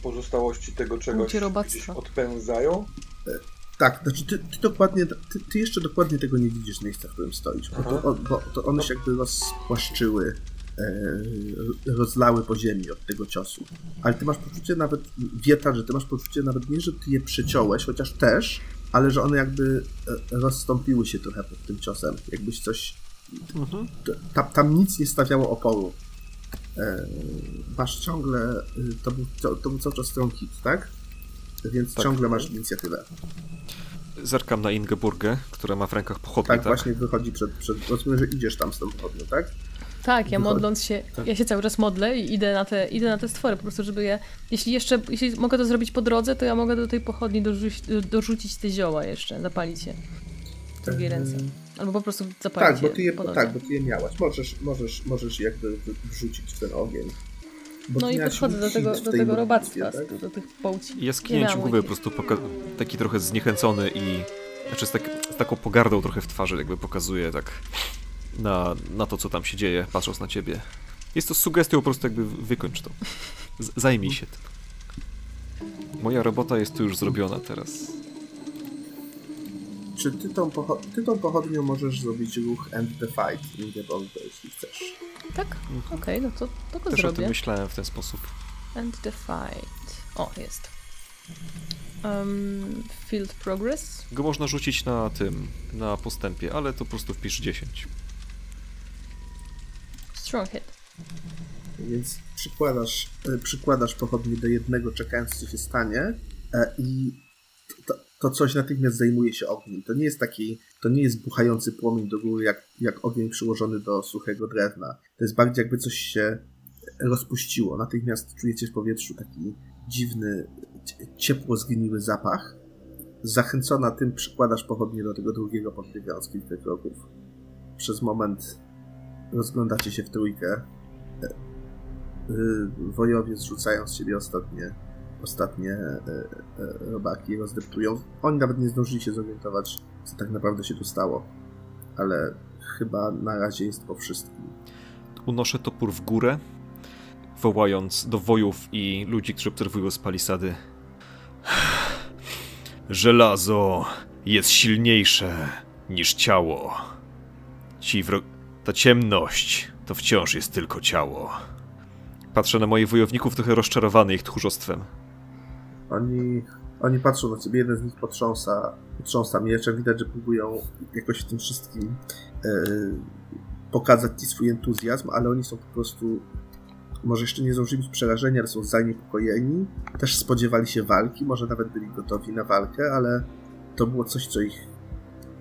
pozostałości tego czegoś gdzieś odpędzają? E, tak, znaczy ty, ty dokładnie, ty, ty, jeszcze dokładnie tego nie widzisz miejsca, w którym stoisz, bo, to, bo to one się jakby rozpłaszczyły rozlały po ziemi od tego ciosu. Ale ty masz poczucie nawet, Wieta, że ty masz poczucie nawet nie, że ty je przeciąłeś, chociaż też, ale że one jakby e, rozstąpiły się trochę pod tym ciosem. Jakbyś coś... Mhm. Tam, tam nic nie stawiało oporu. E, masz ciągle... To był, to, to był cały czas strong hit, tak? Więc tak. ciągle masz inicjatywę. Zerkam na Ingeburgę, która ma w rękach pochodnie, tak? Tak, właśnie wychodzi przed... przed rozumiem, że idziesz tam z tą pochodnią, tak? Tak, ja modląc się, tak. ja się cały czas modlę i idę na, te, idę na te stwory, po prostu, żeby je, jeśli jeszcze, jeśli mogę to zrobić po drodze, to ja mogę do tej pochodni dorzucić, dorzucić te zioła jeszcze, zapalić je w drugiej eee... ręce. Albo po prostu zapalić tak, bo ty je, Tak, bo ty je miałaś. Możesz, możesz, możesz jakby wrzucić ten ogień. Bo no i podchodzę do tego, do tego robactwa, tak? do tych połci. Ja skinięciu głowy po prostu taki trochę zniechęcony i znaczy z, tak, z taką pogardą trochę w twarzy jakby pokazuje tak na, na to, co tam się dzieje, patrząc na ciebie. Jest to sugestią po prostu jakby wykończ to. Z zajmij się tym. Moja robota jest tu już zrobiona teraz. Czy ty tą, ty tą pochodnią możesz zrobić ruch End the Fight in the jeśli chcesz? Tak? Okej, okay, no to, to go Też zrobię. o tym myślałem w ten sposób. End the Fight. O, jest. Um, field Progress? Go można rzucić na tym, na postępie, ale to po prostu wpisz 10. Strong hit. Więc przykładasz, e, przykładasz pochodnie do jednego, czekając co się stanie e, i to, to coś natychmiast zajmuje się ogniem. To nie jest taki, to nie jest buchający płomień do góry, jak, jak ogień przyłożony do suchego drewna. To jest bardziej jakby coś się rozpuściło. Natychmiast czujecie w powietrzu taki dziwny, ciepło zgniły zapach. Zachęcona tym przykładasz pochodnie do tego drugiego podbiegając kilka kroków. Przez moment rozglądacie się w trójkę. E, e, wojowie zrzucają z siebie ostatnie, ostatnie e, robaki, rozdeptują. Oni nawet nie zdążyli się zorientować, co tak naprawdę się tu stało. Ale chyba na razie jest po wszystkim. Unoszę topór w górę, wołając do wojów i ludzi, którzy obserwują z palisady. Żelazo jest silniejsze niż ciało. Ci wro ta ciemność to wciąż jest tylko ciało. Patrzę na moich wojowników trochę rozczarowany ich tchórzostwem. Oni, oni patrzą na ciebie, jeden z nich potrząsa, potrząsa mieczem, widać, że próbują jakoś w tym wszystkim yy, pokazać ci swój entuzjazm, ale oni są po prostu może jeszcze nie zdążyli być ale są zaniepokojeni. Też spodziewali się walki, może nawet byli gotowi na walkę, ale to było coś, co ich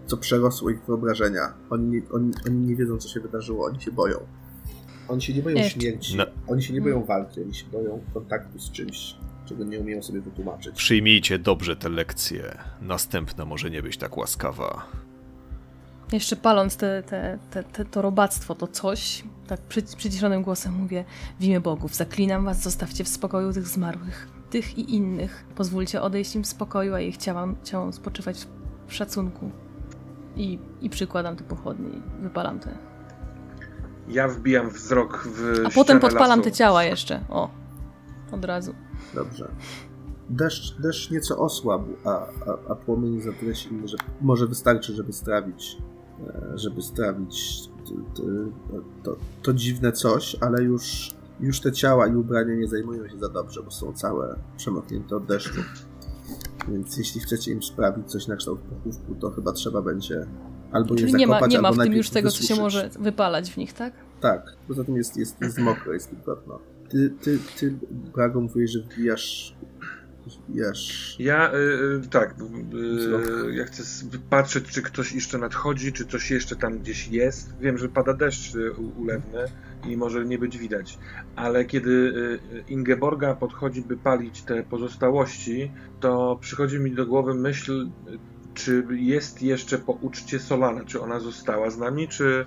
co przerosło ich wyobrażenia. Oni nie, oni, oni nie wiedzą, co się wydarzyło, oni się boją. Oni się nie boją śmierci, no. oni się nie boją walki, oni się boją kontaktu z czymś, czego nie umieją sobie wytłumaczyć. Przyjmijcie dobrze te lekcje. Następna może nie być tak łaskawa. Jeszcze paląc te, te, te, te, to robactwo, to coś, tak przy, przyciszonym głosem mówię: W imię bogów, zaklinam was, zostawcie w spokoju tych zmarłych, tych i innych. Pozwólcie odejść im w spokoju, a ich ciałom, ciałom spoczywać w szacunku. I, I przykładam te pochodnie i wypalam te. Ja wbijam wzrok w. A potem podpalam lasu. te ciała jeszcze. O, od razu. Dobrze. Deszcz, deszcz nieco osłabł, a, a, a płomień za tyle silny, że może wystarczy, żeby strawić, e, żeby strawić to, to, to dziwne coś, ale już, już te ciała i ubrania nie zajmują się za dobrze, bo są całe przemoknięte od deszczu. Więc jeśli chcecie im sprawić coś na kształt pochówku, to chyba trzeba będzie albo je Czyli zakopać, nie ma, nie ma w tym już tego, co się wysuszyć. może wypalać w nich, tak? Tak, poza tym jest, jest, jest mokro, jest wilgotno. Ty, ty, ty, Brago, mówisz, że wbijasz... Ja, y, y, tak, y, ja chcę patrzeć, czy ktoś jeszcze nadchodzi, czy coś jeszcze tam gdzieś jest. Wiem, że pada deszcz y, ulewny i może nie być widać, ale kiedy y, Ingeborga podchodzi, by palić te pozostałości, to przychodzi mi do głowy myśl, czy jest jeszcze po uczcie Solana, czy ona została z nami, czy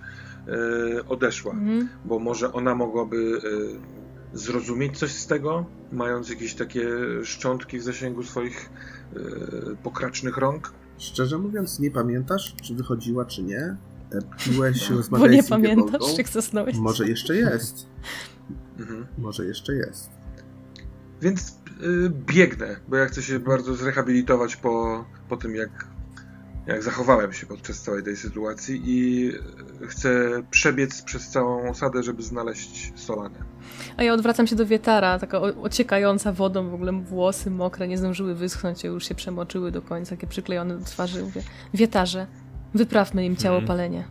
y, odeszła Mhm. bo może ona mogłaby y, zrozumieć coś z tego, mając jakieś takie szczątki w zasięgu swoich y, pokracznych rąk. Szczerze mówiąc, nie pamiętasz, czy wychodziła, czy nie. E, Piłeś, Bo rozmawiałeś nie z pamiętasz, czy zasnąłeś. Może jeszcze jest. Mhm. Może jeszcze jest. Więc y, biegnę, bo ja chcę się bardzo zrehabilitować po, po tym, jak, jak zachowałem się podczas całej tej sytuacji i chcę przebiec przez całą osadę, żeby znaleźć Solanę. A ja odwracam się do wietara, taka ociekająca wodą, w ogóle włosy mokre, nie zdążyły wyschnąć, a już się przemoczyły do końca, takie przyklejone do twarzy. Mówię, wietarze, wyprawmy im ciało Mhm. palenie.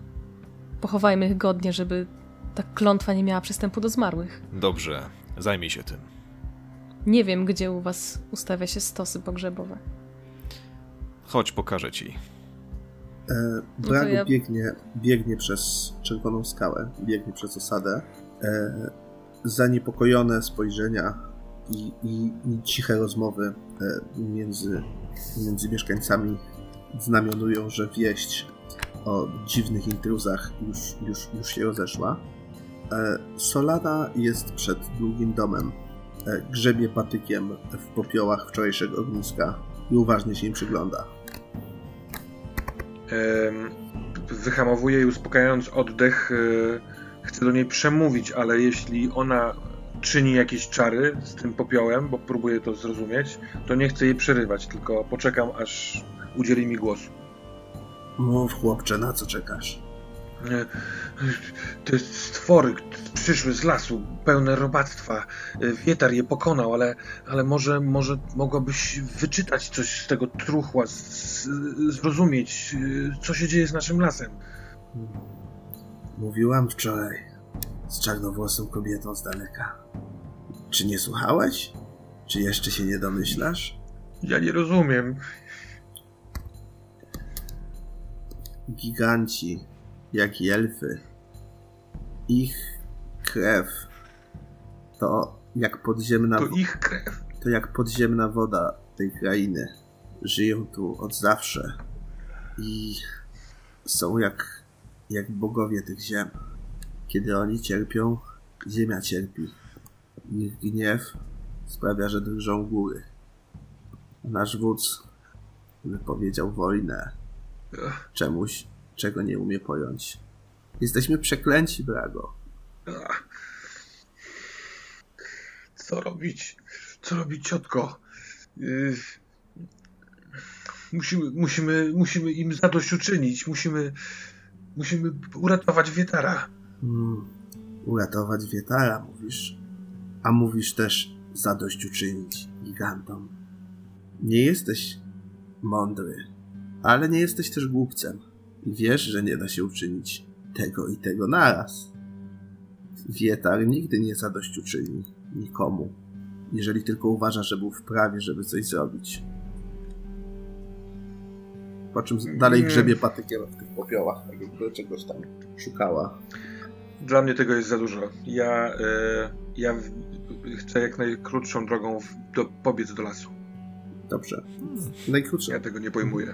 Pochowajmy ich godnie, żeby ta klątwa nie miała przystępu do zmarłych. Dobrze, zajmij się tym. Nie wiem, gdzie u was ustawia się stosy pogrzebowe. Chodź, pokażę ci. E, to Brago ja- biegnie, biegnie przez czerwoną skałę, biegnie przez osadę. E, zaniepokojone spojrzenia i, i, i ciche rozmowy e, między, między mieszkańcami znamionują, że wieść o dziwnych intruzach już, już, już się rozeszła. E, Solana jest przed długim domem. E, grzebie patykiem w popiołach wczorajszego ogniska i uważnie się im przygląda. Em, Wyhamowuję i uspokajając oddech, e, chcę do niej przemówić, ale jeśli ona czyni jakieś czary z tym popiołem, bo próbuję to zrozumieć, to nie chcę jej przerywać, tylko poczekam, aż udzieli mi głosu. Mów, chłopcze, na co czekasz? E, Te stwory przyszły z lasu, pełne robactwa. E, Wietar je pokonał, ale, ale może, może mogłabyś wyczytać coś z tego truchła, z, zrozumieć, e, co się dzieje z naszym lasem. Mówiłam wczoraj z czarnowłosą kobietą z daleka. Czy nie słuchałeś? Czy jeszcze się nie domyślasz? Ja nie rozumiem. Giganci, jak i elfy, ich krew to jak podziemna, To ich krew. to jak podziemna woda tej krainy. Żyją tu od zawsze i są jak, jak bogowie tych ziem. Kiedy oni cierpią, ziemia cierpi. Ich gniew sprawia, że drżą góry. Nasz wódz wypowiedział wojnę czemuś, czego nie umie pojąć. Jesteśmy przeklęci, Brago. Co robić? Co robić, ciotko? Y, Musimy, musimy, musimy im zadośćuczynić. Musimy, musimy uratować Wietara. Hmm, uratować Wietara, mówisz? A mówisz też zadośćuczynić gigantom. Nie jesteś mądry, ale nie jesteś też głupcem. Wiesz, że nie da się uczynić tego i tego naraz. Wietar nigdy nie zadośćuczyni nikomu, jeżeli tylko uważa, że był w prawie, żeby coś zrobić. Po czym dalej grzebie patykiem w tych popiołach, tak jakby czegoś tam szukała. Dla mnie tego jest za dużo. Ja, e, ja w, chcę jak najkrótszą drogą w, do, pobiec do lasu. Dobrze. Najkrótsze. Ja tego nie pojmuję.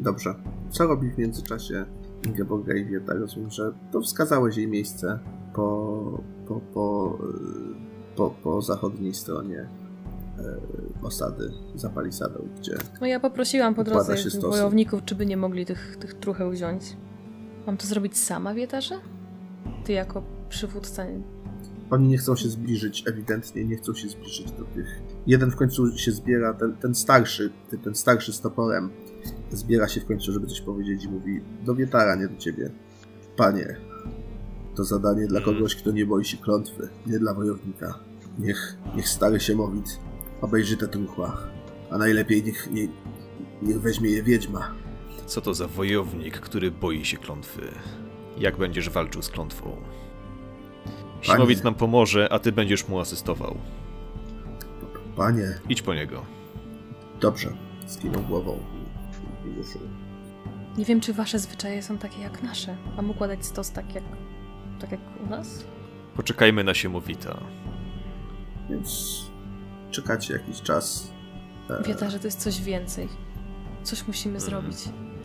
Dobrze. Co robi w międzyczasie Ingeborga i Wieta? Rozumiem, że to wskazałeś jej miejsce po, po, po, y, po, po zachodniej stronie osady za palisadą, gdzie No ja poprosiłam po drodze wojowników, czy by nie mogli tych, tych trucheł wziąć. Mam to zrobić sama, wietarze? Ty jako przywódca... Oni nie chcą się zbliżyć, ewidentnie nie chcą się zbliżyć do tych. Jeden w końcu się zbiera, ten, ten starszy, ten, ten starszy z toporem, zbiera się w końcu, żeby coś powiedzieć i mówi: Do wietara, nie do ciebie. Panie, to zadanie dla kogoś, kto nie boi się klątwy, nie dla wojownika. Niech, niech stary się mowit obejrzy te truchła, a najlepiej niech, nie, niech weźmie je wiedźma. Co to za wojownik, który boi się klątwy? Jak będziesz walczył z klątwą? Simowit nam pomoże, a ty będziesz mu asystował. Panie, Idź po niego. dobrze, skinął głową. Nie wiem, czy wasze zwyczaje są takie jak nasze. Mam układać stos tak jak, tak jak u nas? Poczekajmy na Siemowita. Więc czekacie jakiś czas. E, Wietarze, to jest coś więcej. Coś musimy Mhm. zrobić.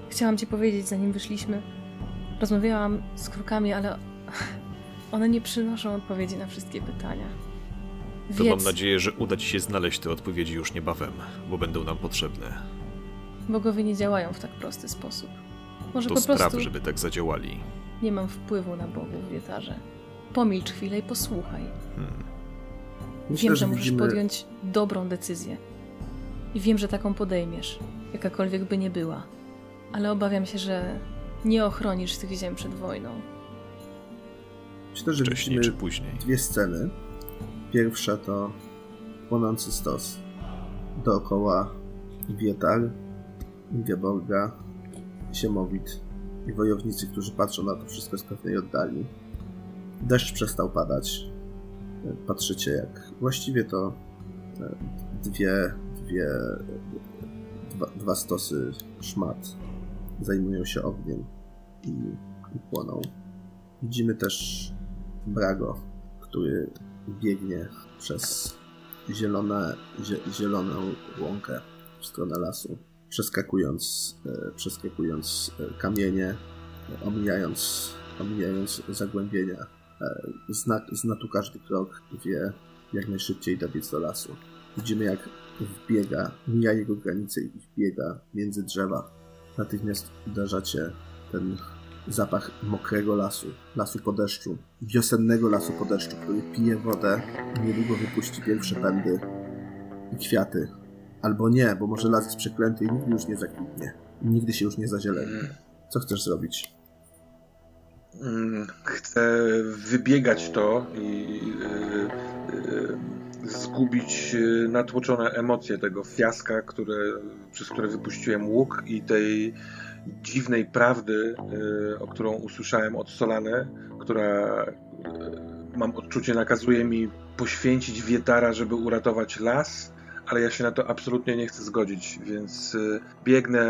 Chciałam ci powiedzieć, zanim wyszliśmy. Rozmawiałam z krukami, ale one nie przynoszą odpowiedzi na wszystkie pytania. To mam nadzieję, że uda ci się znaleźć te odpowiedzi już niebawem, bo będą nam potrzebne. bogowie nie działają w tak prosty sposób. Może To po spraw, prostu żeby tak zadziałali. nie mam wpływu na bogów, wietarze. Pomilcz chwilę i posłuchaj. Hmm. Myślę, wiem, że musisz widzimy- podjąć dobrą decyzję. I wiem, że taką podejmiesz, jakakolwiek by nie była. Ale obawiam się, że nie ochronisz tych ziem przed wojną. Myślę, że Wcześniej czy później. dwie sceny. Pierwsza to płonący stos. Dookoła Wietar, Ingeborga, Siemowit i wojownicy, którzy patrzą na to wszystko z pewnej oddali. Deszcz przestał padać. Patrzycie, jak właściwie to e, dwie, dwie, dwa, dwa stosy szmat zajmują się ogniem i, i płoną. Widzimy też Brago, który biegnie przez zielone, zie, zieloną łąkę w stronę lasu, przeskakując, e, przeskakując e, kamienie, omijając, omijając zagłębienia. E, zna, zna tu każdy krok, wie jak najszybciej dobiec do lasu. Widzimy jak wbiega, mija jego granicę i wbiega między drzewa. Natychmiast uderzacie ten zapach mokrego lasu, lasu po deszczu, wiosennego lasu po deszczu, który pije wodę i niedługo wypuści pierwsze pędy i kwiaty. Albo nie, bo może las jest przeklęty i nigdy już nie zakwitnie. Nigdy się już nie zazieleni. Co chcesz zrobić? Mm, Chcę wybiegać to i y, y, zgubić y, natłoczone emocje tego fiaska, które, przez które wypuściłem łuk i tej dziwnej prawdy, o którą usłyszałem od Solane, która mam odczucie nakazuje mi poświęcić Wietara, żeby uratować las, ale ja się na to absolutnie nie chcę zgodzić, więc biegnę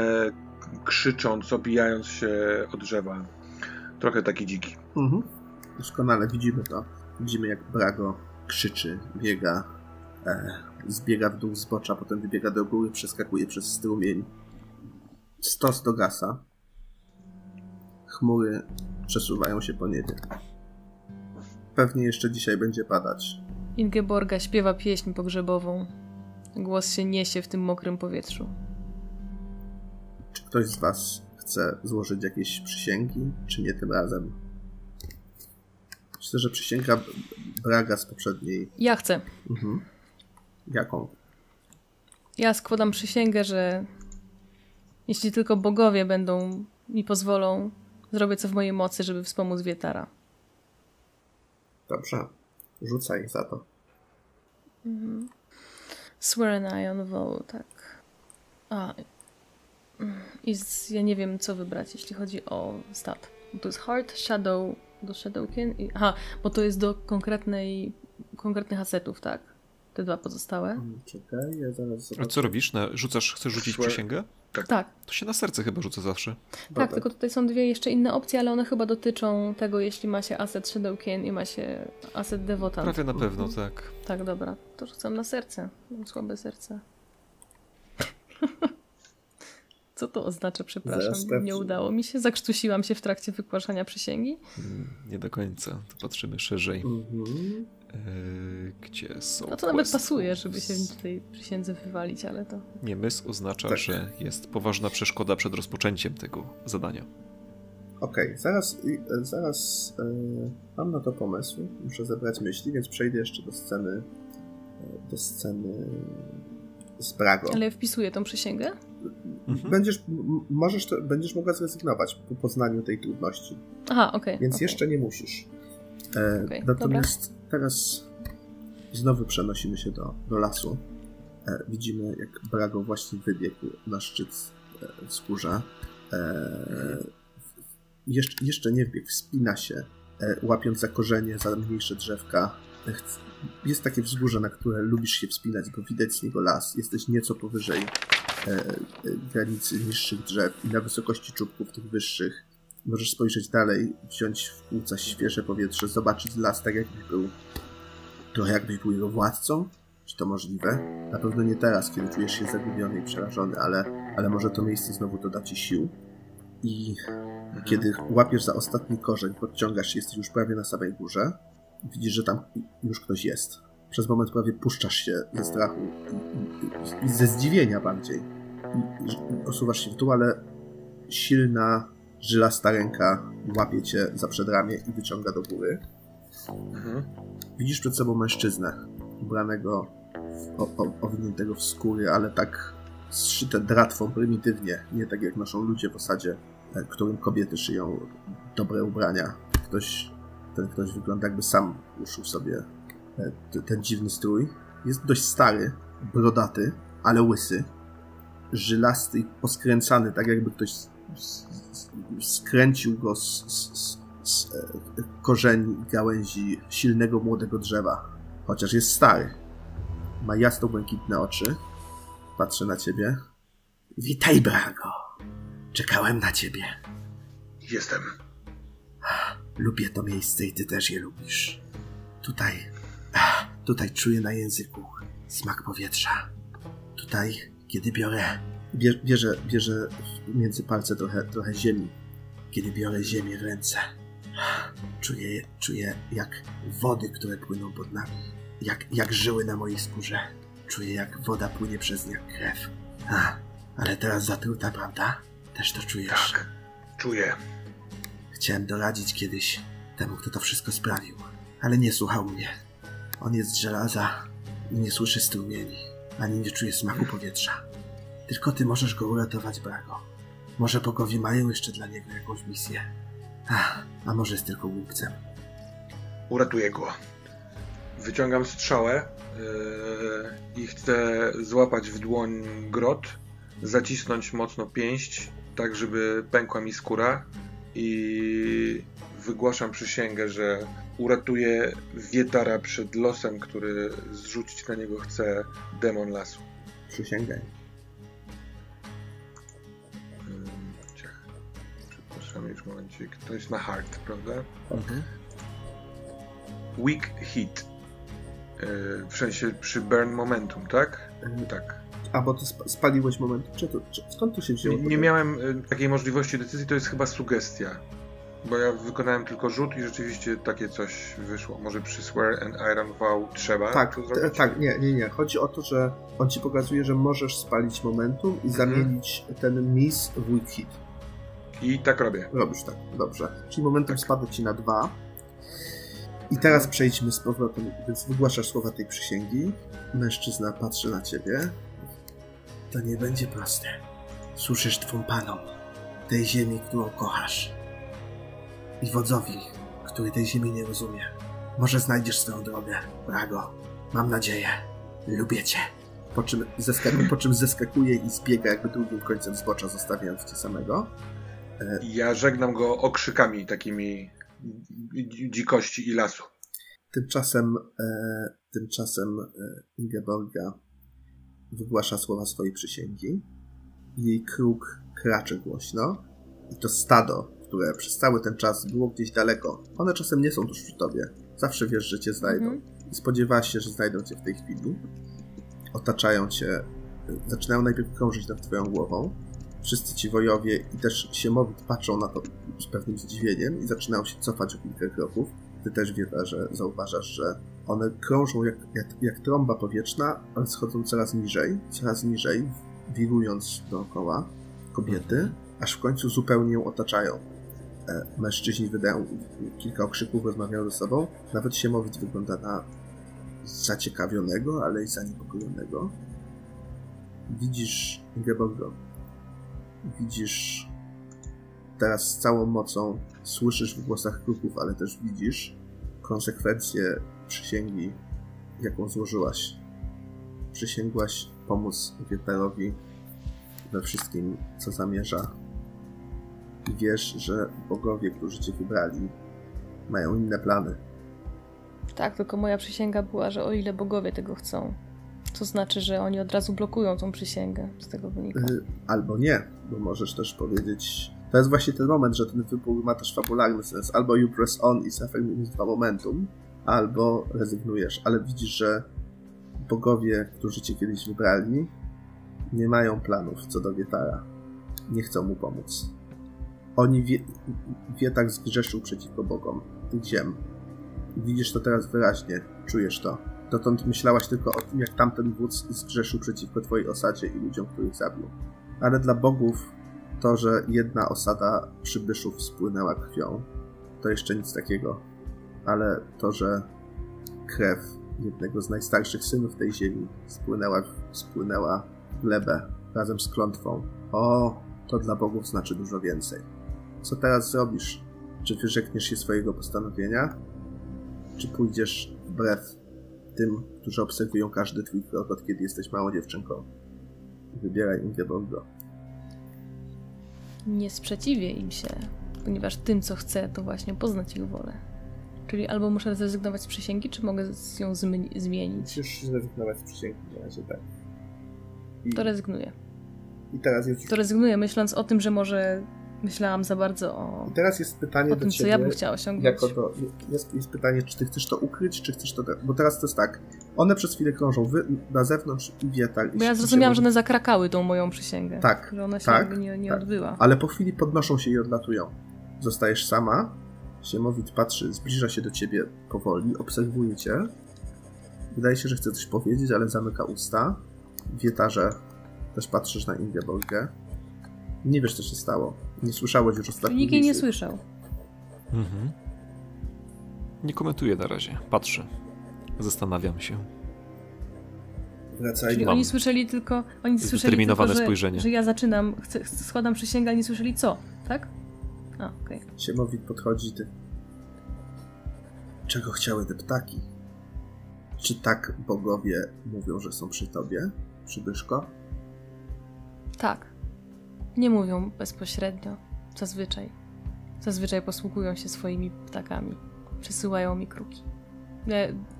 krzycząc, obijając się o drzewa. Trochę taki dziki. Mhm. Doskonale widzimy to. Widzimy jak Brago krzyczy, biega, e, zbiega w dół zbocza, potem wybiega do góry, przeskakuje przez strumień. Stos dogasa. Chmury przesuwają się po niebie. Pewnie jeszcze dzisiaj będzie padać. Ingeborga śpiewa pieśń pogrzebową. Głos się niesie w tym mokrym powietrzu. Czy ktoś z Was chce złożyć jakieś przysięgi, czy nie tym razem? Myślę, że przysięga Braga z poprzedniej. Ja chcę. Mhm. Jaką? Ja składam przysięgę, że jeśli tylko bogowie będą mi pozwolą, zrobię co w mojej mocy, żeby wspomóc Wietara. Dobrze. Rzucaj za to. Swear an eye on vow, tak. A. I z, ja nie wiem, co wybrać, jeśli chodzi o stat. Bo to jest Heart, Shadow, do Shadowkin i... Aha, bo to jest do konkretnej, konkretnych asetów, tak? Te dwa pozostałe. Mm, Czekaj, ja zaraz A zobaczę. co robisz? Na, rzucasz, chcesz rzucić Szłe- przysięgę? Tak, To się na serce chyba rzuca zawsze. tak, tylko tutaj są dwie jeszcze inne opcje, ale one chyba dotyczą tego, jeśli ma się aset Shadowkin i ma się aset Devotant. Prawie na pewno, tak. Tak, dobra. To rzucam na serce. Mam słabe serce. Co to oznacza, przepraszam? Zaraz. Nie udało mi się. Zakrztusiłam się w trakcie wygłaszania przysięgi. Mm, Nie do końca. To patrzymy szerzej. Mhm. Yy, gdzie są. No to nawet pasuje, żeby się w tej przysiędze wywalić, ale to... Niemysł oznacza, Tak. że jest poważna przeszkoda przed rozpoczęciem tego zadania. Okej, zaraz, i- e, zaraz e, mam na to pomysł. Muszę zebrać myśli, więc przejdę jeszcze do sceny e, do sceny z Brago. Ale ja wpisuję tą przysięgę? Mhm. Będziesz, możesz będziesz mogła zrezygnować po poznaniu tej trudności, Aha, okej. więc okej. jeszcze nie musisz. E, Okej, natomiast teraz znowu przenosimy się do, do lasu. E, widzimy, jak Brago właśnie wybiegł na szczyt e, wzgórza. E, jeszcze, jeszcze nie wbiegł, wspina się, e, łapiąc za korzenie, za mniejsze drzewka. E, Jest takie wzgórze, na które lubisz się wspinać, bo widać z niego las. Jesteś nieco powyżej e, granicy niższych drzew i na wysokości czubków tych wyższych. Możesz spojrzeć dalej, wziąć w płuca świeże powietrze, zobaczyć las tak jakbyś był trochę jakbyś był jego władcą. Czy to możliwe? Na pewno nie teraz, kiedy czujesz się zagubiony i przerażony, ale, ale może to miejsce znowu doda ci sił. I kiedy łapiesz za ostatni korzeń, podciągasz jesteś już prawie na samej górze, widzisz, że tam już ktoś jest. Przez moment prawie puszczasz się ze strachu i, i, i ze zdziwienia bardziej. I, osuwasz się w dół, ale silna, żylasta ręka łapie cię za przedramię i wyciąga do góry. Mhm. Widzisz przed sobą mężczyznę, ubranego, o, o, owiniętego w skóry, ale tak zszyte dratwą prymitywnie, nie tak jak noszą ludzie w osadzie, e, którym kobiety szyją dobre ubrania. Ktoś, ten ktoś wygląda jakby sam uszył sobie ten dziwny strój. Jest dość stary, brodaty, ale łysy, żylasty i poskręcany, tak jakby ktoś skręcił go z, z, z, e, korzeni i gałęzi silnego młodego drzewa. Chociaż jest stary. Ma jasno błękitne oczy. Patrzę na ciebie. Witaj, Brago. Czekałem na ciebie. Jestem. Lubię to miejsce i ty też je lubisz. Tutaj, tutaj czuję na języku smak powietrza. Tutaj, kiedy biorę, bie, bierze, bierze między palce trochę, trochę ziemi. Kiedy biorę ziemię w ręce, czuję, czuję jak wody, które płyną pod nami. Jak, jak żyły na mojej skórze. Czuję, jak woda płynie przez nie krew. A, ale teraz zatruta, prawda? Też to czujesz. Tak. Czuję. Chciałem doradzić kiedyś temu, kto to wszystko sprawił, ale nie słuchał mnie. On jest z żelaza i nie słyszy strumieni, ani nie czuje smaku powietrza. Tylko ty możesz go uratować, Brago. Może bogowie mają jeszcze dla niego jakąś misję. Ach, a może jest tylko głupcem. Uratuję go. Wyciągam strzałę yy, i chcę złapać w dłoń grot, zacisnąć mocno pięść, tak żeby pękła mi skóra i wygłaszam przysięgę, że uratuję Wietara przed losem, który zrzucić na niego chce demon lasu. Ciach. Przepraszam, już momencik. To jest na hard, prawda? Mhm. Weak hit. Yy, w sensie przy burn momentum, tak? Mhm. Tak. A, bo sp- spaliłeś moment. Czy to, czy, skąd to się wzięło? Nie, nie miałem y, takiej możliwości decyzji, to jest chyba sugestia. Bo ja wykonałem tylko rzut i rzeczywiście takie coś wyszło. Może przy Swear and Iron Vow trzeba Tak, to zrobić? tak, nie, nie, nie. Chodzi o to, że on ci pokazuje, że możesz spalić momentum i Mhm. zamienić ten miss w weak hit. I tak robię. Robisz tak, dobrze. Czyli momentum spada ci na dwa. I teraz przejdźmy z powrotem, więc wygłaszasz słowa tej przysięgi. Mężczyzna patrzy na ciebie. To nie będzie proste. Służysz twą panom, tej ziemi, którą kochasz. I wodzowi, który tej ziemi nie rozumie. Może znajdziesz swoją drogę, Brago. Mam nadzieję. Lubię cię. Po czym, zeskaku, po czym zeskakuje i zbiega jakby drugim końcem zbocza, zostawiając cię samego. I ja żegnam go okrzykami takimi dzi- dzikości i lasu. Tymczasem, e, tymczasem e, Ingeborga wygłasza słowa swojej przysięgi. Jej kruk kracze głośno. I to stado, które przez cały ten czas było gdzieś daleko, one czasem nie są tuż przy tobie. Zawsze wiesz, że cię znajdą. Mhm. I spodziewałaś się, że znajdą cię w tej chwili. Otaczają cię, zaczynają najpierw krążyć nad twoją głową. wszyscy ci wojowie i też Siemowit patrzą na to z pewnym zdziwieniem i zaczynają się cofać o kilka kroków. Ty też wiesz, że zauważasz, że one krążą jak, jak, jak trąba powietrzna, ale schodzą coraz niżej, coraz niżej, wirując dookoła kobiety, aż w końcu zupełnie ją otaczają. E, mężczyźni wydają kilka okrzyków, rozmawiają ze sobą. Nawet Siemowit wygląda na zaciekawionego, ale i zaniepokojonego. Widzisz Ingeborgo. Widzisz teraz z całą mocą, słyszysz w głosach kruków, ale też widzisz konsekwencje przysięgi, jaką złożyłaś. Przysięgłaś pomóc Wieterowi we wszystkim, co zamierza. I wiesz, że bogowie, którzy cię wybrali, mają inne plany. Tak, tylko moja przysięga była, że o ile bogowie tego chcą, to znaczy, że oni od razu blokują tą przysięgę. Z tego wynika. Y, albo nie, bo możesz też powiedzieć. To jest właśnie ten moment, że ten wybór ma też fabularny sens. Albo you press on i suffer minus dwa momentum, albo rezygnujesz, ale widzisz, że bogowie, którzy cię kiedyś wybrali, nie mają planów co do Wietara. Nie chcą mu pomóc. Oni wie, Wietak zgrzeszył przeciwko bogom tych ziem. Widzisz to teraz wyraźnie, czujesz to. Dotąd myślałaś tylko o tym, jak tamten wódz zgrzeszył przeciwko twojej osadzie i ludziom, których zabił. Ale dla bogów to, że jedna osada przybyszów spłynęła krwią, to jeszcze nic takiego. Ale to, że krew jednego z najstarszych synów tej ziemi spłynęła, spłynęła w glebę razem z klątwą, o, to dla bogów znaczy dużo więcej. Co teraz zrobisz? Czy wyrzekniesz się swojego postanowienia? Czy pójdziesz wbrew tym, którzy obserwują każdy twój krok, od kiedy jesteś małą dziewczynką? Wybieraj Ingeborgo. Nie sprzeciwię im się, ponieważ tym, co chcę, to właśnie poznać ich wolę. Czyli albo muszę zrezygnować z przysięgi, czy mogę ją zmienić? Musisz zrezygnować z przysięgi na razie, tak. I... To rezygnuję. I teraz jest... To rezygnuję, myśląc o tym, że może myślałam za bardzo o. I teraz jest pytanie o tym, do ciebie, co ja bym chciała osiągnąć. To, jest, jest pytanie, czy ty chcesz to ukryć, czy chcesz to. Bo teraz to jest tak. One przez chwilę krążą wy, na zewnątrz i wietal. Bo ja zrozumiałam, że one zakrakały tą moją przysięgę. Tak. Że ona się tak, nie, nie tak. odbyła. Ale po chwili podnoszą się i odlatują. Zostajesz sama. Siemowit patrzy, zbliża się do ciebie powoli, obserwuje cię. Wydaje się, że chce coś powiedzieć, ale zamyka usta. Wietarze też patrzysz na Ingeborgę. Nie wiesz, co się stało. Nie słyszałeś już ostatnio. Nikt jej nie słyszał. Mhm. Nie komentuję na razie. Patrzę. Zastanawiam się. Wracaj. Czyli oni słyszeli tylko, oni słyszeli tylko, że, spojrzenie. że ja zaczynam, chcę, składam przysięgę, a nie słyszeli co, tak? A, okej. Okay. Siemowit podchodzi, ty... Czego chciały te ptaki? Czy tak bogowie mówią, że są przy tobie, przybyszko? Tak. Nie mówią bezpośrednio. Zazwyczaj. Zazwyczaj posługują się swoimi ptakami. Przesyłają mi kruki.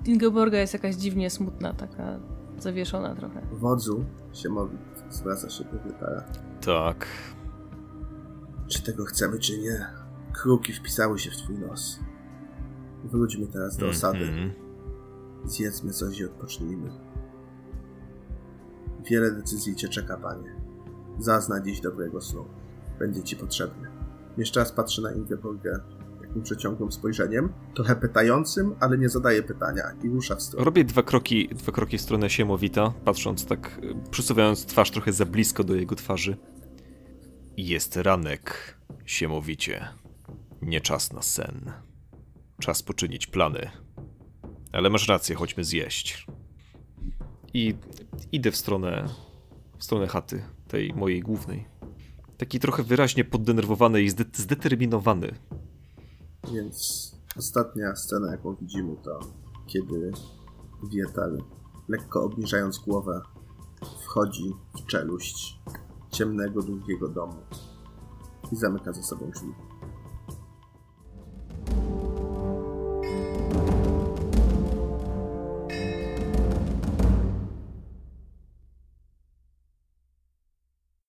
Ingeborga jest jakaś dziwnie smutna, taka zawieszona trochę. Wodzu się mówi, zwraca się do Wytara. Tak. Czy tego chcemy, czy nie? Kruki wpisały się w twój nos. Wróćmy teraz do osady. Mm -hmm. Zjedzmy coś i odpocznijmy. Wiele decyzji cię czeka, panie. Zazna dziś dobrego snu. Będzie ci potrzebny. Jeszcze raz patrzę na Ingeborgę takim przeciągłym spojrzeniem, trochę pytającym, ale nie zadaje pytania i rusza w stronę. Robię dwa kroki, dwa kroki w stronę Siemowita, patrząc tak, przysuwając twarz trochę za blisko do jego twarzy. Jest ranek, Siemowicie. Nie czas na sen. Czas poczynić plany. Ale masz rację, chodźmy zjeść. I idę w stronę, w stronę chaty tej mojej głównej. Taki trochę wyraźnie poddenerwowany i zdeterminowany. Więc ostatnia scena, jaką widzimy, to kiedy Wietal, lekko obniżając głowę, wchodzi w czeluść ciemnego, długiego domu i zamyka za sobą drzwi.